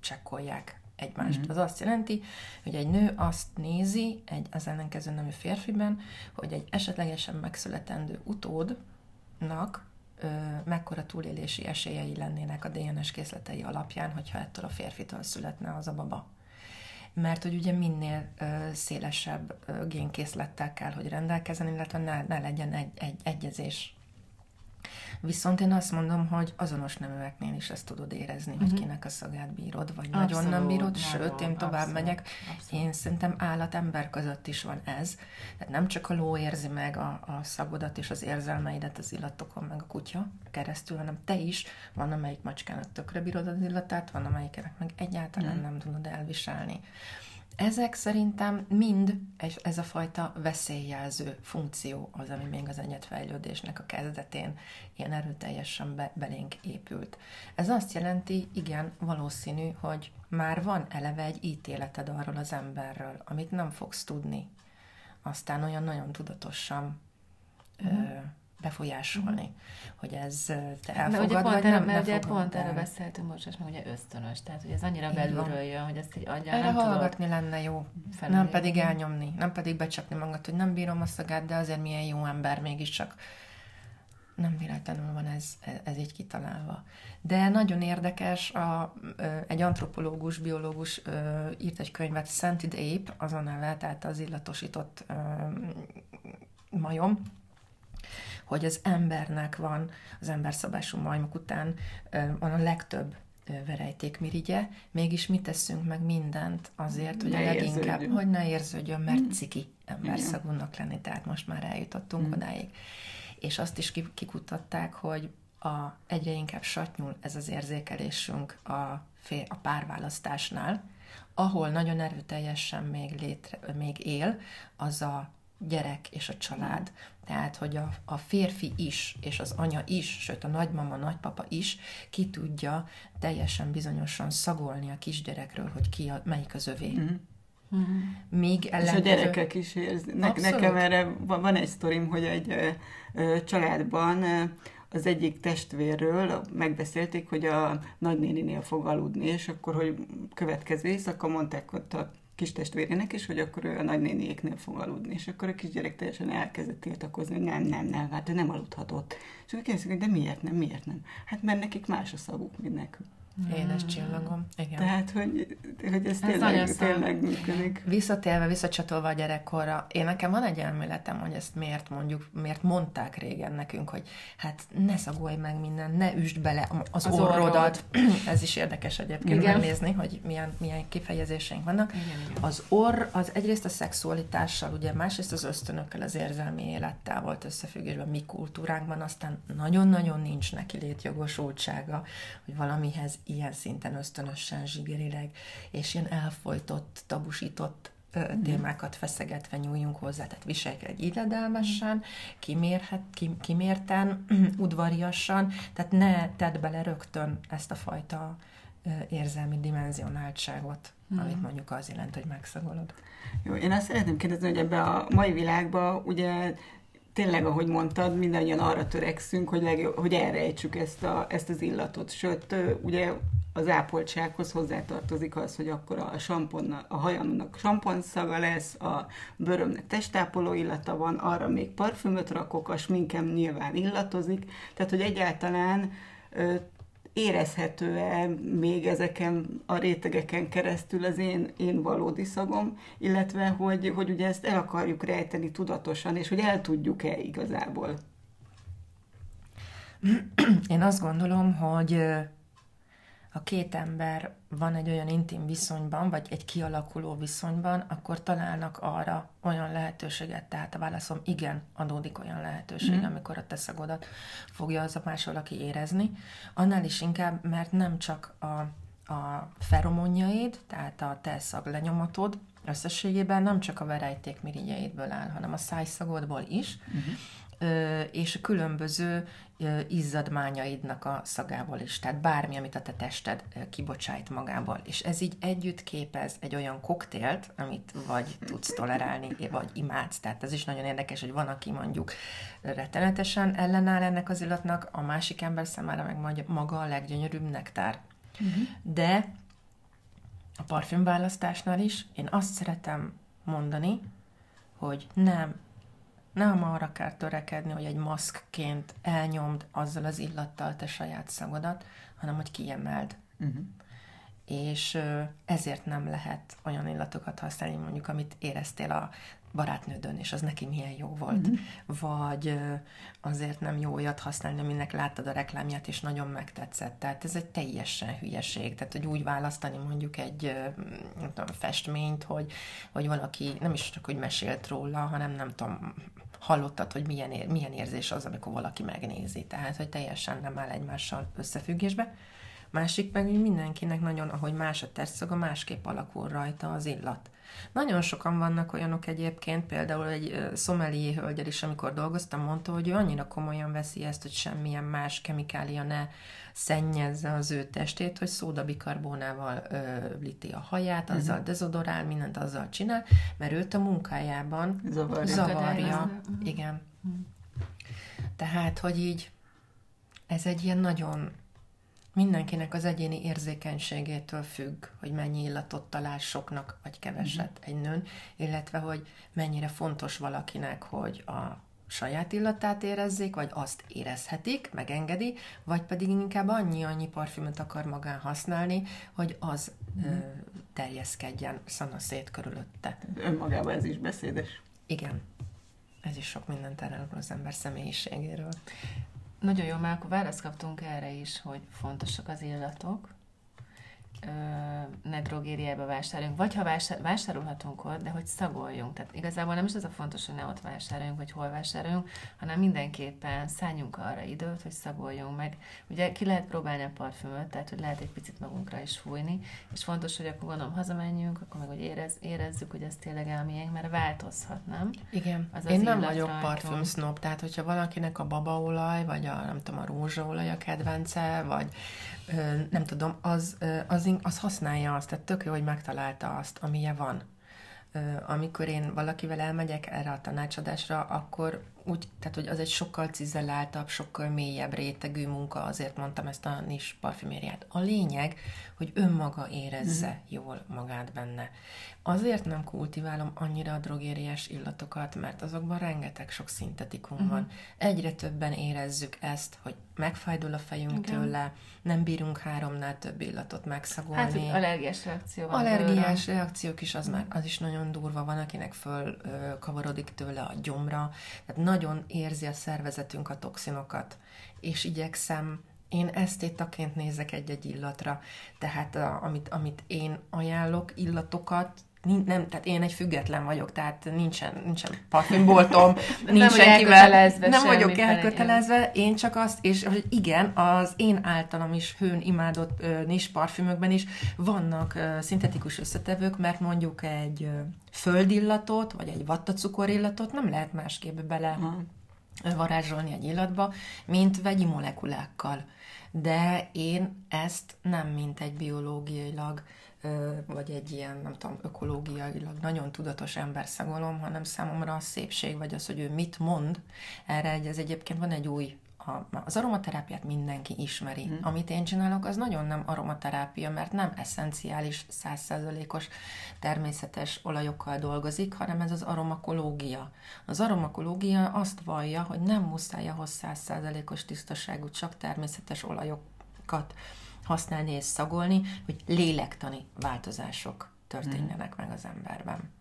csekkolják egymást. Uh-huh. Az azt jelenti, hogy egy nő azt nézi egy az ellenkező nemű férfiben, hogy egy esetlegesen megszületendő utódnak ö, mekkora túlélési esélyei lennének a DNS készletei alapján, hogyha ettől a férfitől születne az a baba. Mert hogy ugye minél ö, szélesebb génkészlettel kell, hogy rendelkezzen, illetve ne, ne legyen egy, egy egyezés Viszont én azt mondom, hogy azonos neműeknél is ezt tudod érezni, uh-huh. hogy mhm. kinek a szagát bírod, vagy abszolút, nagyon nem bírod, nagyon, sőt, én tovább abszolút, megyek. Abszolút. Én szerintem állat-ember között is van ez. Tehát nem csak a ló érzi meg a, a szagodat és az érzelmeidet az illatokon, meg a kutya keresztül, hanem te is. Van, amelyik macskának tökre bírod az illatát, van, amelyiknek meg egyáltalán uh-huh. nem tudod elviselni. Ezek szerintem mind ez a fajta veszélyjelző funkció az, ami még az enyedfejlődésnek a kezdetén ilyen erőteljesen be, belénk épült. Ez azt jelenti, igen, valószínű, hogy már van eleve egy ítéleted arról az emberről, amit nem fogsz tudni. Aztán olyan nagyon tudatosan mm. ö, befolyásolni, mm. hogy ez te elfogad, ugye pont erre, nem, mert ugye pont erről beszéltünk most, és meg ugye ösztönös, tehát hogy ez annyira Így belülről van. jön, hogy ezt így adja, Erre nem tudod. hallgatni lenne jó, felülni. nem pedig elnyomni, nem pedig becsapni magad, hogy nem bírom a szagát, de azért milyen jó ember mégiscsak. Nem véletlenül van ez, ez így kitalálva. De nagyon érdekes, a, egy antropológus, biológus írt egy könyvet, Scented Ape, az a neve, tehát az illatosított majom, hogy az embernek van, az emberszabású majmok után van a legtöbb verejtékmirigye, mégis mi teszünk meg mindent azért, hogy Ne a leginkább, érződjön. hogy ne érződjön, mert ciki emberszagúnak lenni, tehát most már eljutottunk Mm. odáig. És azt is ki- kikutatták, hogy a, egyre inkább satnyul ez az érzékelésünk a, fél, a párválasztásnál, ahol nagyon erőteljesen még, létre, még él, az a gyerek és a család. Tehát, hogy a, a férfi is, és az anya is, sőt a nagymama, nagypapa is ki tudja teljesen bizonyosan szagolni a kisgyerekről, hogy ki a, melyik az övé. Mhm. Míg És a ellenkező... gyerekek is érzik. Ne, Abszolút. nekem erre van, van egy sztorim, hogy egy ö, ö, családban ö, az egyik testvérről megbeszélték, hogy a nagynéninél fog aludni, és akkor, hogy következő éjszaka mondták ott a kis testvérének is, hogy akkor ő a nagynéniéknél fog aludni. És akkor a kisgyerek teljesen elkezdett tiltakozni, hogy nem, nem, nem, hát ő nem aludhatott. És akkor kérdezik, hogy de miért nem, miért nem? Hát mert nekik más a szavuk, mint nekünk. Édes csillagom. Igen. Tehát, hogy, hogy ez, Ez tényleg, tényleg működik. Visszatérve, visszacsatolva a gyerekkorra, én nekem van egy elméletem, hogy ezt miért mondjuk, miért mondták régen nekünk, hogy hát ne szagolj meg minden, ne üsd bele az, Az orrodat. (clears throat) Ez is érdekes egyébként Igen. megnézni, hogy milyen, milyen kifejezéseink vannak. Igen, igen. Az orr az egyrészt a szexualitással, ugye másrészt az ösztönökkel, az érzelmi élettel volt összefüggésben mi kultúránkban, aztán nagyon-nagyon nincs neki létjogosultsága, hogy valamihez ilyen szinten ösztönösen, zsigerileg, és ilyen elfolytott, tabusított ö, témákat feszegetve nyúljunk hozzá, tehát viselkedj illedelmesen, kimérhet, kim, kimérten, (clears throat) udvariasan, tehát ne tedd bele rögtön ezt a fajta érzelmi dimenzionáltságot, amit mondjuk az jelent, hogy megszagolod. Jó, én azt szeretném kérdezni, hogy ebbe a mai világban ugye tényleg, ahogy mondtad, mindannyian arra törekszünk, hogy, legjobb, hogy elrejtsük ezt, a, ezt az illatot. Sőt, ugye az ápoltsághoz hozzátartozik az, hogy akkor a samponna, a hajamnak samponszaga lesz, a bőrömnek testápoló illata van, arra még parfümöt rakok, a sminkem nyilván illatozik, tehát hogy egyáltalán érezhető-e még ezeken a rétegeken keresztül az én, én valódi szagom, illetve hogy, hogy ugye ezt el akarjuk rejteni tudatosan, és hogy el tudjuk-e igazából. Én azt gondolom, hogy ha két ember van egy olyan intim viszonyban, vagy egy kialakuló viszonyban, akkor találnak arra olyan lehetőséget, tehát a válaszom igen, adódik olyan lehetőség, mm. amikor a te szagodat fogja az a más valaki érezni. Annál is inkább, mert nem csak a, a feromonjaid, tehát a te szaglenyomatod, összességében nem csak a verejtékmirigyeidből áll, hanem a szájszagodból is, uh-huh. és a különböző izzadmányaidnak a szagából is. Tehát bármi, amit a te tested kibocsájt magából. És ez így együtt képez egy olyan koktélt, amit vagy tudsz tolerálni, vagy imádsz. Tehát ez is nagyon érdekes, hogy van, aki mondjuk rettenetesen ellenáll ennek az illatnak, a másik ember számára meg maga a leggyönyörűbb nektár. Uh-huh. De a parfümválasztásnál is én azt szeretem mondani, hogy nem, nem arra kell törekedni, hogy egy maszkként elnyomd azzal az illattal te saját szagodat, hanem hogy kiemeld. Uh-huh. És ezért nem lehet olyan illatokat használni, mondjuk, amit éreztél a barátnődön, és az neki milyen jó volt. Uh-huh. Vagy azért nem jó olyat használni, aminek láttad a reklámját, és nagyon megtetszett. Tehát ez egy teljesen hülyeség. Tehát, hogy úgy választani mondjuk egy nem tudom, festményt, hogy, hogy valaki nem is csak, hogy mesélt róla, hanem nem tudom, hallottad, hogy milyen, ér, milyen érzés az, amikor valaki megnézi. Tehát, hogy teljesen nem áll egymással összefüggésbe. Másik meg mindenkinek nagyon, ahogy más a testszaga, másképp alakul rajta az illat. Nagyon sokan vannak olyanok egyébként, például egy szomelié hölgyel is, amikor dolgoztam, mondta, hogy ő annyira komolyan veszi ezt, hogy semmilyen más kemikália ne szennyezze az ő testét, hogy szódabikarbónával líti a haját, mhm. azzal uh-huh. dezodorál, mindent azzal csinál, mert őt a munkájában zavarja. zavarja. Igen. Uh-huh. Tehát, hogy így ez egy ilyen nagyon mindenkinek az egyéni érzékenységétől függ, hogy mennyi illatot talál soknak, vagy keveset uh-huh. egy nőn, illetve hogy mennyire fontos valakinek, hogy a saját illatát érezzék, vagy azt érezhetik, megengedi, vagy pedig inkább annyi-annyi parfümöt akar magán használni, hogy az mm. ö, terjeszkedjen szét körülötte. Önmagában ez is beszédes. Igen. Ez is sok mindent elárul az ember személyiségéről. Nagyon jó, már akkor választ kaptunk erre is, hogy fontosak az illatok, ne drogériába vásároljunk, vagy ha vásár, vásárolhatunk ott, de hogy szagoljunk. Tehát igazából nem is az a fontos, hogy ne ott vásároljunk, vagy hol vásároljunk, hanem mindenképpen szálljunk arra időt, hogy szagoljunk meg. Ugye ki lehet próbálni a parfümöt, tehát hogy lehet egy picit magunkra is fújni, és fontos, hogy akkor gondolom hazamenjünk, akkor meg hogy érez, érezzük, hogy ez tényleg elmiénk, mert változhat, nem? Igen. Az Én az nem vagyok parfümsznop, tehát hogyha valakinek a babaolaj, vagy a nem tudom, a rózsaolaj a kedvence, vagy nem tudom, az, az, az használja azt, tehát tök jó, hogy megtalálta azt, amilyen van. Amikor én valakivel elmegyek erre a tanácsadásra, akkor úgy, tehát hogy az egy sokkal cizelláltabb, sokkal mélyebb rétegű munka, azért mondtam ezt a nis parfümériát. A lényeg, hogy önmaga érezze mm. jól magát benne. Azért nem kultiválom annyira a drogériás illatokat, mert azokban rengeteg sok szintetikum mm. van. Egyre többen érezzük ezt, hogy megfájdul a fejünk Igen. tőle, nem bírunk háromnál több illatot megszagolni. Hát, hogy allergiás reakció van. Allergiás tőle. reakciók is, az, már, az is nagyon durva van, akinek föl kavarodik tőle a gyomra. Tehát nagyon érzi a szervezetünk a toxinokat, és igyekszem én esztétaként nézek egy-egy illatra, tehát a, amit, amit én ajánlok, illatokat, nem, tehát én egy független vagyok, tehát nincsen, nincsen parfümboltom, nincsen kivel, nem vagyok elkötelezve, én csak azt, és hogy igen, az én általam is hőn imádott uh, nis parfümökben is vannak uh, szintetikus összetevők, mert mondjuk egy uh, földillatot, vagy egy vattacukorillatot nem lehet másképp bele uh-huh. varázsolni egy illatba, mint vegyi molekulákkal. De én ezt nem mint egy biológiailag vagy egy ilyen, nem tudom, ökológiailag nagyon tudatos ember szagolom, hanem számomra a szépség, vagy az, hogy ő mit mond, erre egy, ez egyébként van egy új az aromaterápiát mindenki ismeri. Mm. Amit én csinálok, az nagyon nem aromaterápia, mert nem eszenciális, százszerzalékos természetes olajokkal dolgozik, hanem ez az aromakológia. Az aromakológia azt vallja, hogy nem muszáj ahhoz százszerzalékos tisztaságú, csak természetes olajokat használni és szagolni, hogy lélektani változások történjenek hmm. meg az emberben.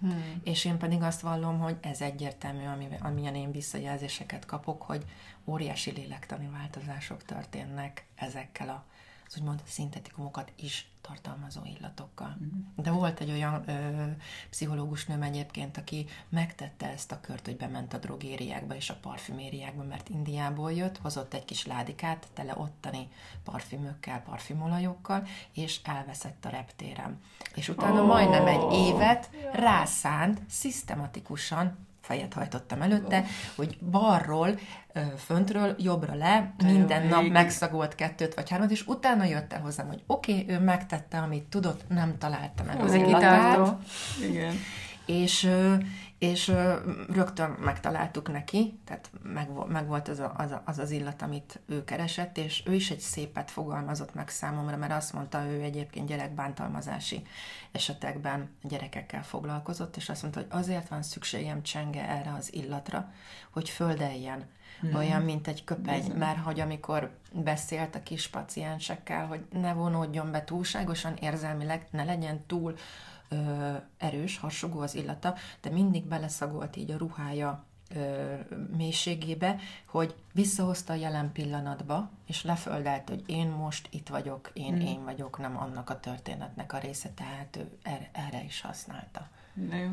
Hmm. És én pedig azt vallom, hogy ez egyértelmű, amilyen én visszajelzéseket kapok, hogy óriási lélektani változások történnek ezekkel a az úgymond szintetikumokat is tartalmazó illatokkal. De volt egy olyan ö, pszichológus nőm egyébként, aki megtette ezt a kört, hogy bement a drogériákba és a parfümériákba, mert Indiából jött, hozott egy kis ládikát, tele ottani parfümökkel, parfümolajokkal, és elveszett a reptéren. És utána oh. majdnem egy évet rászánt szisztematikusan fejet hajtottam előtte, hogy balról, föntről, jobbra le, minden Jó, nap megszagolt kettőt vagy hármat, és utána jött el hozzám, hogy oké, okay, ő megtette, amit tudott, nem találta meg az illatát. Igen. És és rögtön megtaláltuk neki, tehát meg, meg volt az, a, az, a, az az illat, amit ő keresett, és ő is egy szépet fogalmazott meg számomra, mert azt mondta, ő egyébként gyerekbántalmazási esetekben gyerekekkel foglalkozott, és azt mondta, hogy azért van szükségem csenge erre az illatra, hogy földeljen, mm. olyan, mint egy köpeny, Bizony. mert hogy amikor beszélt a kis paciensekkel, hogy ne vonódjon be túlságosan érzelmileg, ne legyen túl ö, erős, harsogó az illata, de mindig beleszagolt így a ruhája ö, mélységébe, hogy visszahozta a jelen pillanatba, és leföldelt, hogy én most itt vagyok, én, mm. én vagyok, nem annak a történetnek a része, tehát ő erre, erre is használta. De jó.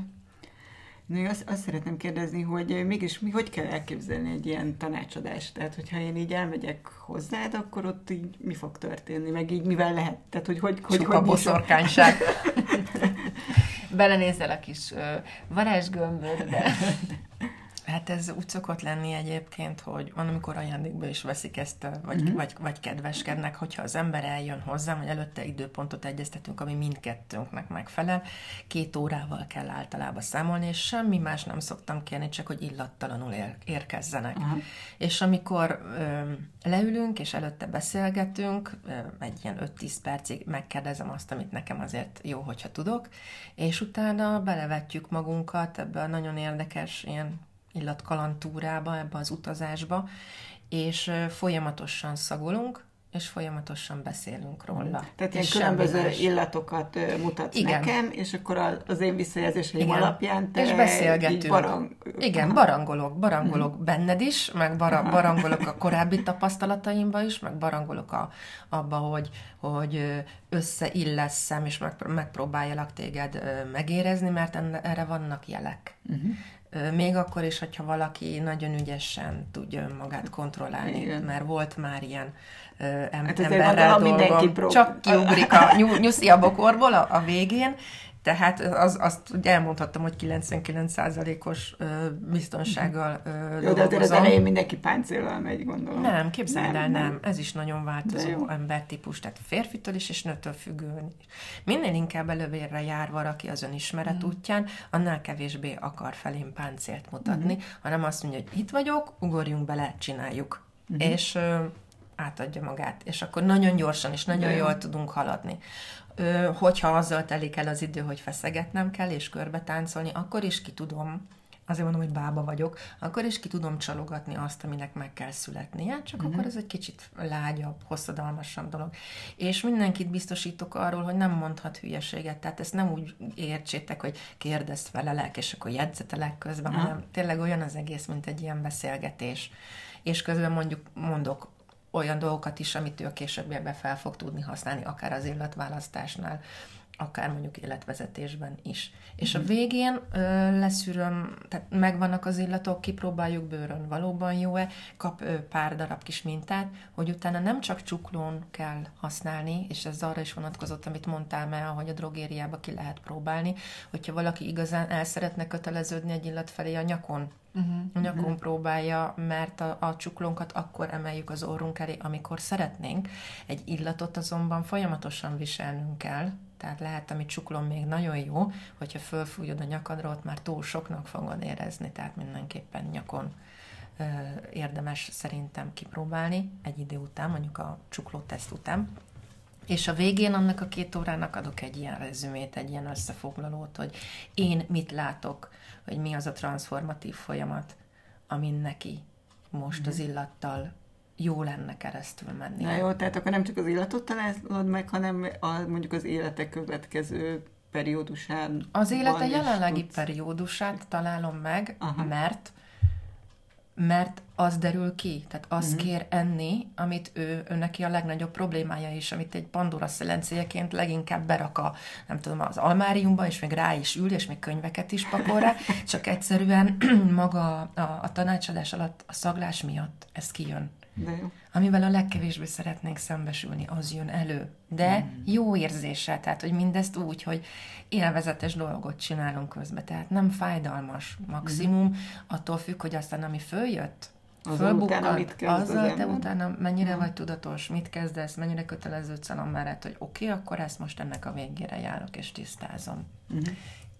Még azt, azt szeretném kérdezni, hogy mégis mi hogy kell elképzelni egy ilyen tanácsadást? Tehát, hogyha én így elmegyek hozzád, akkor ott így mi fog történni? Meg így mivel lehet? Tehát, hogy hogy... hogy, hogy a boszorkányság. (laughs) Belenézel a kis varázsgömbödbe. (laughs) Hát ez úgy szokott lenni egyébként, hogy van, amikor ajándékba is veszik ezt, vagy, uh-huh. vagy, vagy kedveskednek, hogyha az ember eljön hozzám, hogy előtte időpontot egyeztetünk, ami mindkettőnknek megfelel, két órával kell általában számolni, és semmi más nem szoktam kérni, csak hogy illattalanul ér- érkezzenek. Uh-huh. És amikor ö, leülünk, és előtte beszélgetünk, ö, egy ilyen 5-10 percig megkérdezem azt, amit nekem azért jó, hogyha tudok, és utána belevetjük magunkat ebbe a nagyon érdekes ilyen illatkalantúrába, ebbe az utazásba, és folyamatosan szagolunk, és folyamatosan beszélünk róla. Tehát ilyen különböző más. illatokat mutatsz Igen. nekem, és akkor az én visszajelzéseim Igen. alapján te És beszélgetünk. Barang... Igen, barangolok, barangolok hmm. benned is, meg bara, barangolok a korábbi tapasztalataimba is, meg barangolok a, abba, hogy, hogy összeilleszem, és megpróbáljalak téged megérezni, mert erre vannak jelek. Uh-huh. Még akkor is, hogyha valaki nagyon ügyesen tudja önmagát kontrollálni, Igen. mert volt már ilyen em- hát emberrel dolgom, csak kiugrik a nyuszi a bokorból a, a végén, tehát az, azt ugye elmondhattam, hogy 99%-os biztonsággal Jó, dolgozom. de az elején mindenki páncéllal megy, gondolom. Nem, képzeld el, nem. nem. Ez is nagyon változó embertípus, tehát férfitől is és nőtől függően is. Minél inkább elővérre jár valaki az önismeret mm. útján, annál kevésbé akar felém páncélt mutatni, mm. hanem azt mondja, hogy itt vagyok, ugorjunk bele, csináljuk. Mm. És átadja magát, és akkor nagyon gyorsan és nagyon jól tudunk haladni hogyha azzal telik el az idő, hogy feszegetnem kell, és körbe táncolni, akkor is ki tudom, azért mondom, hogy bába vagyok, akkor is ki tudom csalogatni azt, aminek meg kell születnie, csak uh-huh. akkor ez egy kicsit lágyabb, hosszadalmasabb dolog. És mindenkit biztosítok arról, hogy nem mondhat hülyeséget, tehát ezt nem úgy értsétek, hogy kérdez felelek, és akkor jegyzetelek közben, uh-huh. hanem tényleg olyan az egész, mint egy ilyen beszélgetés. És közben mondjuk mondok olyan dolgokat is, amit ő a későbbiekben fel fog tudni használni, akár az illatválasztásnál, akár mondjuk életvezetésben is. És a mhm. végén ö, leszűröm, tehát megvannak az illatok, kipróbáljuk bőrön, valóban jó-e, kap ö, pár darab kis mintát, hogy utána nem csak csuklón kell használni, és ez arra is vonatkozott, amit mondtál már, hogy a drogériába ki lehet próbálni, hogyha valaki igazán el szeretne köteleződni egy illat felé a nyakon, Uh-huh, nyakon uh-huh. próbálja, mert a, a csuklónkat akkor emeljük az orrunk elé, amikor szeretnénk. Egy illatot azonban folyamatosan viselnünk kell, tehát lehet, amit csuklom még nagyon jó, hogyha fölfújod a nyakadra, ott már túl soknak fogod érezni, tehát mindenképpen nyakon ö, érdemes szerintem kipróbálni egy idő után, mondjuk a teszt után. És a végén annak a két órának adok egy ilyen rezümét, egy ilyen összefoglalót, hogy én mit látok, hogy mi az a transformatív folyamat, amin neki most az mhm. illattal jó lenne keresztül menni. Na jó, tehát akkor nem csak az illatot találod meg, hanem a, mondjuk az életek következő periódusán. Az élete jelenlegi tudsz... periódusát találom meg, Aha. mert mert az derül ki, tehát az uh-huh. kér enni, amit ő, ő neki a legnagyobb problémája is, amit egy Pandora szelencéjeként leginkább berak a, nem tudom, az almáriumba, és még rá is ül, és még könyveket is pakol rá, csak egyszerűen (clears throat) maga a, a tanácsadás alatt a szaglás miatt ez kijön. De jó. Amivel a legkevésbé szeretnénk szembesülni, az jön elő. De mm. jó érzéssel, tehát, hogy mindezt úgy, hogy élvezetes dolgot csinálunk közben, tehát nem fájdalmas maximum, mm. attól függ, hogy aztán ami följött, azzal utána mit kezd azzal az te utána mennyire mm. vagy tudatos, mit kezdesz, mennyire köteleződsz el amellett, hogy oké, okay, akkor ezt most ennek a végére járok és tisztázom. Mm.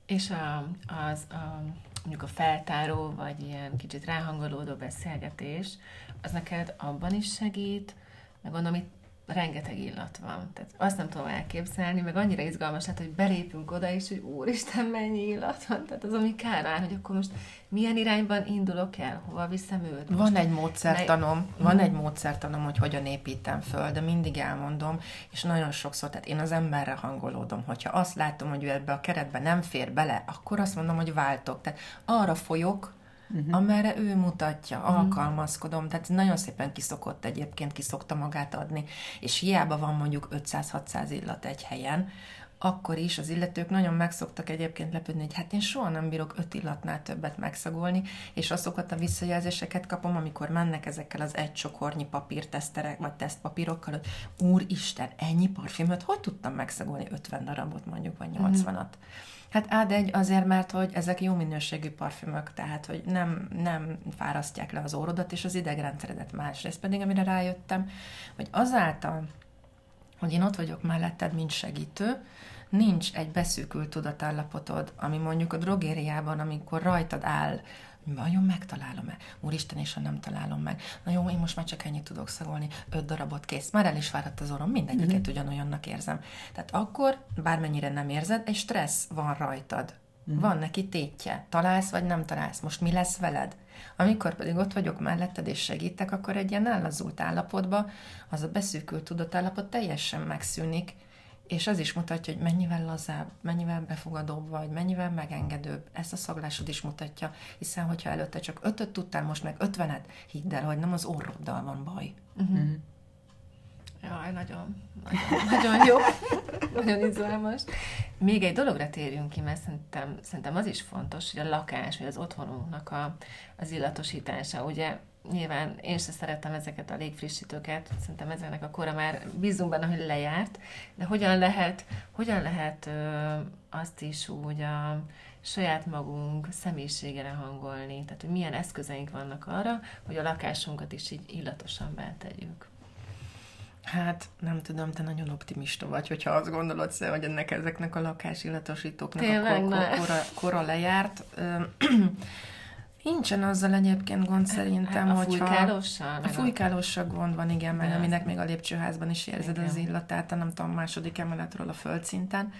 És a, az a, mondjuk a feltáró, vagy ilyen kicsit ráhangolódó beszélgetés, az neked abban is segít, meg gondolom, itt rengeteg illat van. Tehát azt nem tudom elképzelni, meg annyira izgalmas lett, hogy belépünk oda, és hogy úristen, mennyi illat van. Tehát az, ami kár hogy akkor most milyen irányban indulok el, hova viszem őt. Most van egy módszertanom, ne... van egy módszertanom, hogy hogyan építem föl, de mindig elmondom, és nagyon sokszor, tehát én az emberre hangolódom, hogyha azt látom, hogy ő ebbe a keretbe nem fér bele, akkor azt mondom, hogy váltok. Tehát arra folyok, uh-huh. amerre ő mutatja, uh-huh. alkalmazkodom, tehát nagyon szépen kiszokott egyébként, kiszokta magát adni, és hiába van mondjuk 500-600 illat egy helyen, akkor is az illetők nagyon megszoktak egyébként lepődni, hogy hát én soha nem bírok öt illatnál többet megszagolni, és azokat a visszajelzéseket kapom, amikor mennek ezekkel az egy csokornyi papírteszterek, vagy tesztpapírokkal, hogy úristen, ennyi parfümöt, hogy tudtam megszagolni 50 darabot mondjuk, vagy 80-at? Mm. Hát ád egy azért, mert hogy ezek jó minőségű parfümök, tehát hogy nem, nem fárasztják le az órodat és az idegrendszeredet. Másrészt pedig, amire rájöttem, hogy azáltal, hogy én ott vagyok melletted, mint segítő, nincs egy beszűkült tudatállapotod, ami mondjuk a drogériában, amikor rajtad áll, vajon megtalálom-e? Úristen, és ha nem találom meg. Na jó, én most már csak ennyit tudok szagolni, öt darabot kész. Már el is fáradt az orrom, mindegyiket mm-hmm. ugyanolyannak érzem. Tehát akkor, bármennyire nem érzed, egy stressz van rajtad. Mm-hmm. Van neki tétje. Találsz, vagy nem találsz. Most mi lesz veled? Amikor pedig ott vagyok melletted és segítek, akkor egy ilyen ellazult állapotba az a beszűkült tudatállapot teljesen megszűnik, és az is mutatja, hogy mennyivel lazább, mennyivel befogadóbb vagy, mennyivel megengedőbb. Ezt a szaglásod is mutatja, hiszen hogyha előtte csak ötöt tudtál, most meg ötvenet, hidd el, hogy nem az orroddal van baj. Uh-huh. Jaj, nagyon, nagyon, nagyon jó, (laughs) nagyon izgalmas. Még egy dologra térjünk ki, mert szerintem, szerintem az is fontos, hogy a lakás, vagy az otthonunknak a, az illatosítása. Ugye nyilván én sem szerettem ezeket a légfrissítőket, szerintem ezeknek a kora már bízunk benne, hogy lejárt, de hogyan lehet, hogyan lehet ö, azt is úgy a saját magunk személyiségére hangolni, tehát hogy milyen eszközeink vannak arra, hogy a lakásunkat is így illatosan betegyük. Hát nem tudom, te nagyon optimista vagy, hogyha azt gondolod, hogy ennek ezeknek a lakásillatosítóknak Tényleg, a kora, kora lejárt. (clears throat) Nincsen azzal egyébként gond szerintem, a hogyha... Fújkálóssal? A fújkálóssal gond van, igen, mert aminek még a lépcsőházban is érzed igen. az illatát, a nem tudom, második emeletről a földszinten,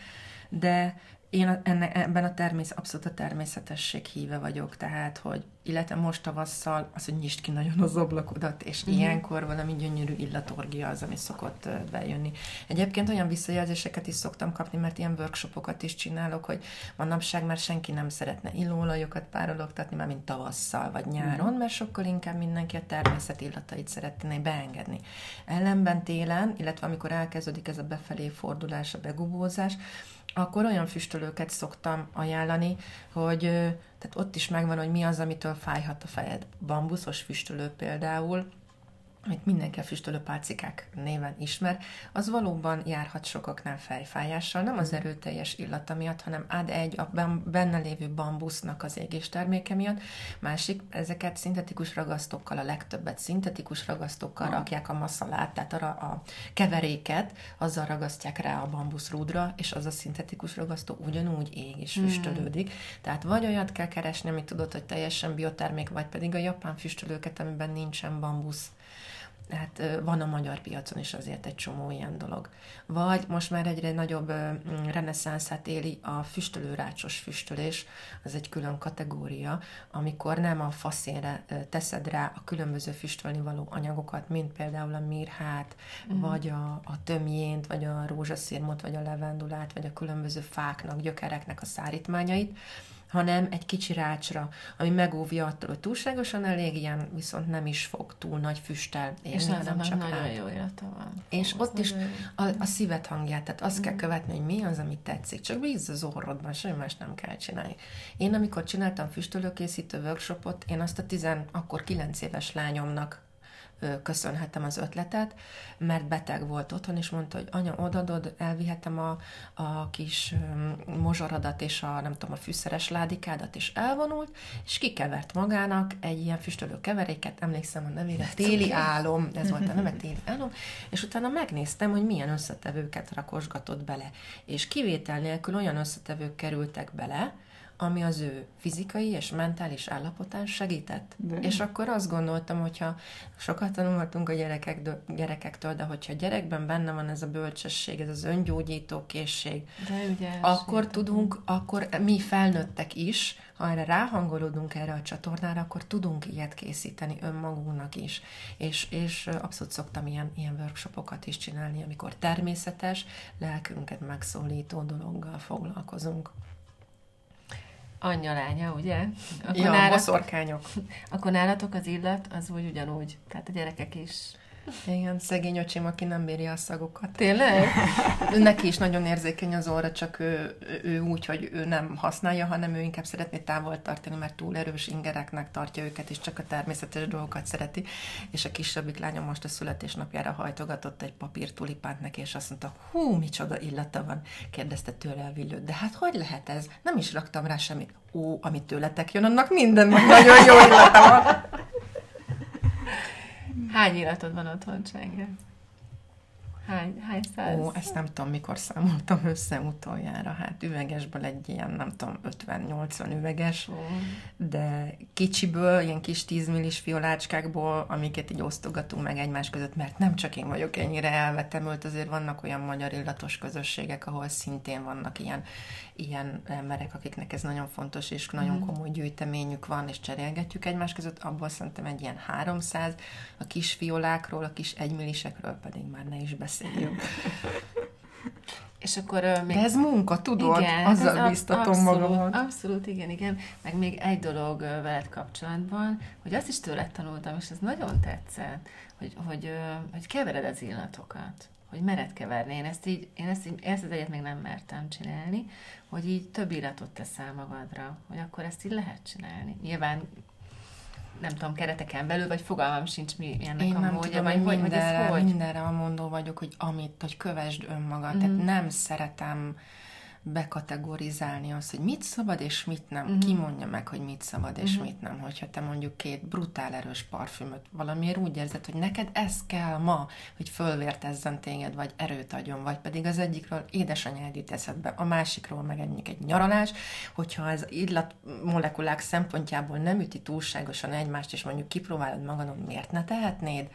de én enne, ebben a természet, abszolút a természetesség híve vagyok, tehát, hogy illetve most tavasszal az, hogy nyisd ki nagyon az ablakodat, és uh-huh. ilyenkor valami gyönyörű illatorgia az, ami szokott bejönni. Egyébként olyan visszajelzéseket is szoktam kapni, mert ilyen workshopokat is csinálok, hogy manapság már senki nem szeretne illóolajokat párologtatni, már mint tavasszal vagy nyáron, uh-huh. mert sokkal inkább mindenki a természet illatait szeretné beengedni. Ellenben télen, illetve amikor elkezdődik ez a befelé fordulás, a begubózás, akkor olyan füstölőket szoktam ajánlani, hogy tehát ott is megvan, hogy mi az, amitől fájhat a fejed. Bambuszos füstölő például, amit mindenki a füstölőpálcikák néven ismer, az valóban járhat sokaknál fejfájással, nem az mhm. erőteljes illata miatt, hanem ad egy a benne lévő bambusznak az égés terméke miatt, másik, ezeket szintetikus ragasztókkal, a legtöbbet szintetikus ragasztókkal hmm. rakják a masszalát, tehát a, a keveréket, azzal ragasztják rá a bambuszrúdra, és az a szintetikus ragasztó ugyanúgy ég és hmm. füstölődik. Tehát vagy olyat kell keresni, amit tudod, hogy teljesen biotermék, vagy pedig a japán füstölőket, amiben nincsen bambusz hát van a magyar piacon is azért egy csomó ilyen dolog. Vagy most már egyre nagyobb reneszánszát éli a füstölőrácsos füstölés, az egy külön kategória, amikor nem a faszénre teszed rá a különböző füstölni való anyagokat, mint például a mirhát, mm. vagy a, a tömjént, vagy a rózsaszírmot, vagy a levendulát, vagy a különböző fáknak, gyökereknek a szárítmányait, hanem egy kicsi rácsra, ami megóvja attól, hogy túlságosan elég ilyen, viszont nem is fog túl nagy füsttel érni, És nem csak nagyon át. jó illata van. És ott is a, a szívet hangját, tehát azt mm. kell követni, hogy mi az, amit tetszik. Csak bízz az orrodban, semmi más nem kell csinálni. Én amikor csináltam füstölőkészítő workshopot, én azt a tizen, akkor kilenc éves lányomnak köszönhetem az ötletet, mert beteg volt otthon, és mondta, hogy anya, odadod, elvihetem a, a kis mozsaradat és a, nem tudom, a fűszeres ládikádat, és elvonult, és kikevert magának egy ilyen füstölő keveréket, emlékszem a nevére, téli álom, ez volt a neve, téli álom, és utána megnéztem, hogy milyen összetevőket rakosgatott bele. És kivétel nélkül olyan összetevők kerültek bele, ami az ő fizikai és mentális állapotán segített. De. És akkor azt gondoltam, hogyha sokat tanulhatunk a gyerekek, gyerekektől, de hogyha a gyerekben benne van ez a bölcsesség, ez az öngyógyító készség, ügyes, akkor tudunk, akkor mi felnőttek is, ha erre ráhangolódunk erre a csatornára, akkor tudunk ilyet készíteni önmagunknak is. És, és abszolút szoktam ilyen, ilyen workshopokat is csinálni, amikor természetes, lelkünket megszólító dologgal foglalkozunk anyja lánya, ugye? Akkor ja, nálatok, boszorkányok. Akkor nálatok az illat az úgy ugyanúgy, tehát a gyerekek is Igen, szegény öcsém, aki nem bírja a szagokat. Tényleg? Neki is nagyon érzékeny az orra, csak ő, ő úgy, hogy ő nem használja, hanem ő inkább szeretné távol tartani, mert túl erős ingereknek tartja őket, és csak a természetes dolgokat szereti. És a kisebbik lányom most a születésnapjára hajtogatott egy papír tulipánt neki, és azt mondta, hú, micsoda illata van, kérdezte tőle a villőt. De hát hogy lehet ez? Nem is raktam rá semmit. Ó, amit tőletek jön, annak minden nagyon jó illata van. Hány illatod van otthon, Csenge? Hány, hány száz? Ó, ezt nem tudom, mikor számoltam össze utoljára. Hát üvegesből egy ilyen, nem tudom, 50-80 üveges, Ó. de kicsiből, ilyen kis 10 millis fiolácskákból, amiket így osztogatunk meg egymás között, mert nem csak én vagyok ennyire elvetemült, azért vannak olyan magyar illatos közösségek, ahol szintén vannak ilyen, ilyen emberek, akiknek ez nagyon fontos, és nagyon mm. komoly gyűjteményük van, és cserélgetjük egymás között, abból szerintem egy ilyen 300, a kis fiolákról, a kis egymillisekről pedig már ne is beszél beszéljünk. (laughs) És akkor uh, még... De ez munka, tudod? Igen, Azzal ez biztatom abszolút, magamat. Abszolút, igen, igen. Meg még egy dolog uh, veled kapcsolatban, hogy azt is tőled tanultam, és ez nagyon tetszett, hogy, hogy, uh, hogy kevered az illatokat hogy mered keverni. Én ezt így, én ezt, így, ezt az egyet még nem mertem csinálni, hogy így több illatot teszel magadra, hogy akkor ezt így lehet csinálni. Nyilván nem tudom, kereteken belül, vagy fogalmam sincs mi ennek Én a nem módja, tudom, vagy hogy mindenre, hogy? mindenre a mondó vagyok, hogy amit, hogy kövesd önmagad. Mm. Tehát nem szeretem bekategorizálni azt, hogy mit szabad és mit nem. Uh-huh. Ki mondja meg, hogy mit szabad és uh-huh. mit nem. Hogyha te mondjuk két brutál erős parfümöt valamiért úgy érzed, hogy neked ez kell ma, hogy fölvértezzen téged, vagy erőt adjon, vagy pedig az egyikről édesanyád jut eszedbe, a másikról meg egy, egy nyaralás, hogyha az illat molekulák szempontjából nem üti túlságosan egymást, és mondjuk kipróbálod magadon, miért ne tehetnéd?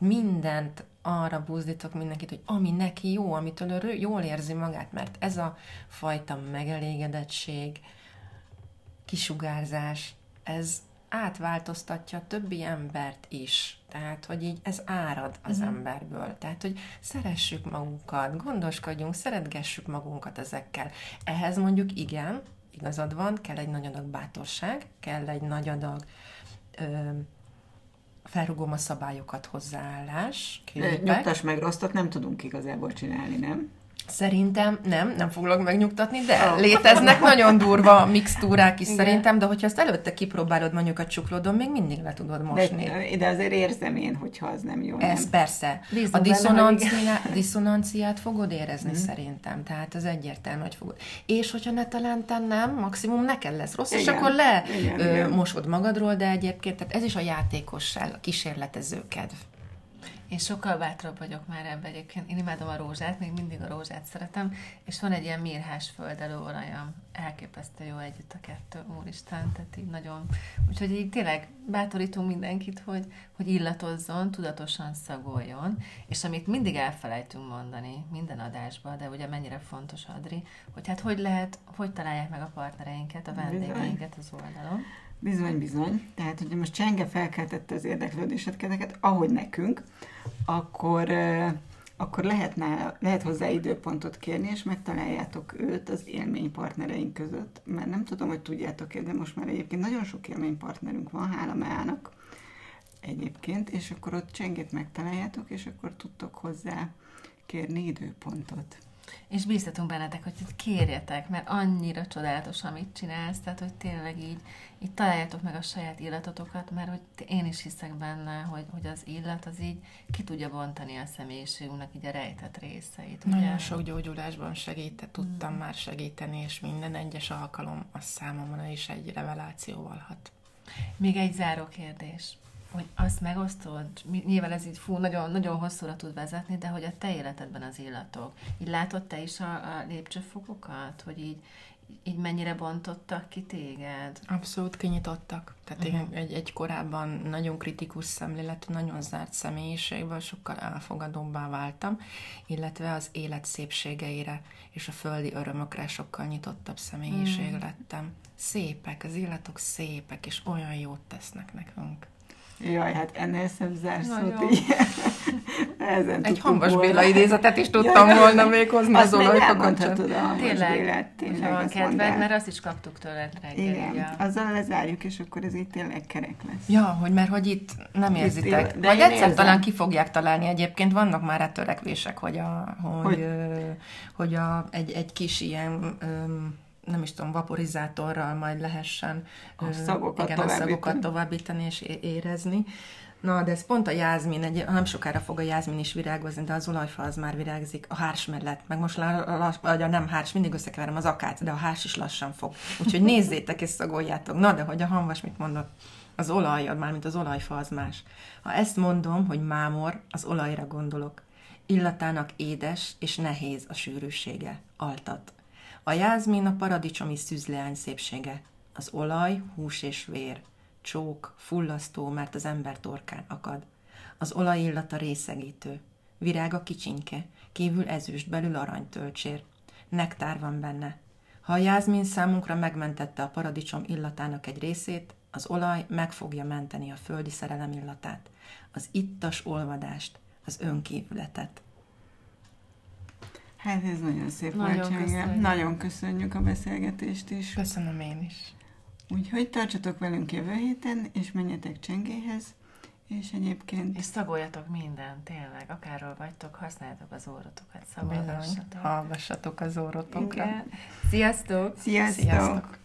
Mindent arra buzdítok mindenkit, hogy ami neki jó, amitől ő jól érzi magát, mert ez a fajta megelégedettség, kisugárzás, ez átváltoztatja a többi embert is. Tehát, hogy így ez árad az uh-huh. emberből. Tehát, hogy szeressük magunkat, gondoskodjunk, szeretgessük magunkat ezekkel. Ehhez mondjuk igen, igazad van, kell egy nagy adag bátorság, kell egy nagy adag ö, felrugom a szabályokat hozzáállás. Képek. Nyugtass meg rosszat, nem tudunk igazából csinálni, nem? Szerintem nem, nem foglak megnyugtatni, de oh. léteznek (laughs) nagyon durva mixtúrák is Igen. szerintem, de hogyha ezt előtte kipróbálod mondjuk a csuklódon, még mindig le tudod mosni. De, de azért érzem én, hogyha az nem jó. Ez nem? persze. Bízom a diszonanciát, diszonanciát fogod érezni mm. szerintem, tehát az egyértelmű, hogy fogod. És hogyha ne talán nem, maximum neked lesz rossz, igen. és akkor le igen, ö, igen. mosod magadról, de egyébként tehát ez is a játékosság, a kísérletező kedv. Én sokkal bátrabb vagyok már ebben egyébként. Én imádom a rózsát, még mindig a rózsát szeretem, és van egy ilyen mirhás földelőolajam. Elképesztő jó együtt a kettő, úristen, tehát így nagyon... Úgyhogy így tényleg bátorítunk mindenkit, hogy, hogy illatozzon, tudatosan szagoljon, és amit mindig elfelejtünk mondani minden adásban, de ugye mennyire fontos, Adri, hogy hát hogy lehet, hogy találják meg a partnereinket, a vendégeinket az oldalon. Bizony, bizony. Tehát, hogyha most Csenge felkeltette az érdeklődésedeket, ahogy nekünk, akkor, akkor lehetne, lehet hozzá időpontot kérni, és megtaláljátok őt az élménypartnereink között. Mert nem tudom, hogy tudjátok-e, de most már egyébként nagyon sok élménypartnerünk van, hála Meának egyébként, és akkor ott Csengét megtaláljátok, és akkor tudtok hozzá kérni időpontot. És bíztatunk bennetek, hogy kérjetek, mert annyira csodálatos, amit csinálsz, tehát hogy tényleg így, így találjátok meg a saját illatotokat, mert hogy én is hiszek benne, hogy, hogy az illat az így ki tudja bontani a személyiségünknek így a rejtett részeit. Ugye? Nagyon sok gyógyulásban segített, tudtam mm. már segíteni, és minden egyes alkalom a számomra is egy revelációval hat. Még egy záró kérdés hogy azt megosztod, nyilván ez így fú, nagyon, nagyon hosszúra tud vezetni, de hogy a te életedben az illatok. Így látod te is a, a lépcsőfokokat, hogy így, így mennyire bontottak ki téged? Abszolút kinyitottak. Tehát uh-huh. én egy, egy korábban nagyon kritikus szemléletű, nagyon zárt személyiségből sokkal elfogadóbbá váltam, illetve az élet szépségeire és a földi örömökre sokkal nyitottabb személyiség uh-huh. lettem. Szépek, az illatok szépek, és olyan jót tesznek nekünk. Jaj, hát ennél szebb zárszót így. (laughs) Ezen Egy Hambas volna. Béla idézetet is (laughs) tudtam Jaj, volna még hozni az Hambas Tényleg, Bélát, tényleg van kedved, mert azt is kaptuk tőled reggel. Igen, ugye? azzal lezárjuk, és akkor ez így tényleg kerek lesz. Ja, hogy mert hogy itt nem Itt érzitek. él- de én egyszer érzem. talán ki fogják találni egyébként, vannak már rá törekvések, hogy, a, hogy, Hogy? hogy, hogy a, egy, egy kis ilyen öm, nem is tudom, vaporizátorral majd lehessen A szagokat igen, a továbbítani. szagokat továbbítani és érezni. Na, de ez pont a jázmin, egy, nem sokára fog a jázmin is virágozni, de az olajfa az már virágzik a hárs mellett, meg most lass, vagy a nem hárs, mindig összekeverem az akát, de a hárs is lassan fog. Úgyhogy nézzétek és szagoljátok. Na, de hogy a hamvas mit mondott? Az olaj, mármint az olajfa az más. Ha ezt mondom, hogy mámor, az olajra gondolok. Illatának édes és nehéz a sűrűsége, altat. A jázmin a paradicsomi szűzleány szépsége. Az olaj, hús és vér. Csók, fullasztó, mert az ember torkán akad. Az olaj illata részegítő. Virága kicsinke, kívül ezüst, belül aranytölcsér. Nektár van benne. Ha a jázmin számunkra megmentette a paradicsom illatának egy részét, az olaj meg fogja menteni a földi szerelem illatát, az ittas olvadást, az önkívületet. Hát ez nagyon szép Nagyon volt, köszönjük. Nagyon köszönjük a beszélgetést is. Köszönöm én is. Úgyhogy tartsatok velünk jövő héten, és menjetek Csengéhez, és egyébként És szagoljatok mindent, tényleg. Akárhol vagytok, használjátok az órotokat, szagolgassatok. hallgassatok az orrotokra. Igen. Sziasztok! sziasztok! Sziasztok!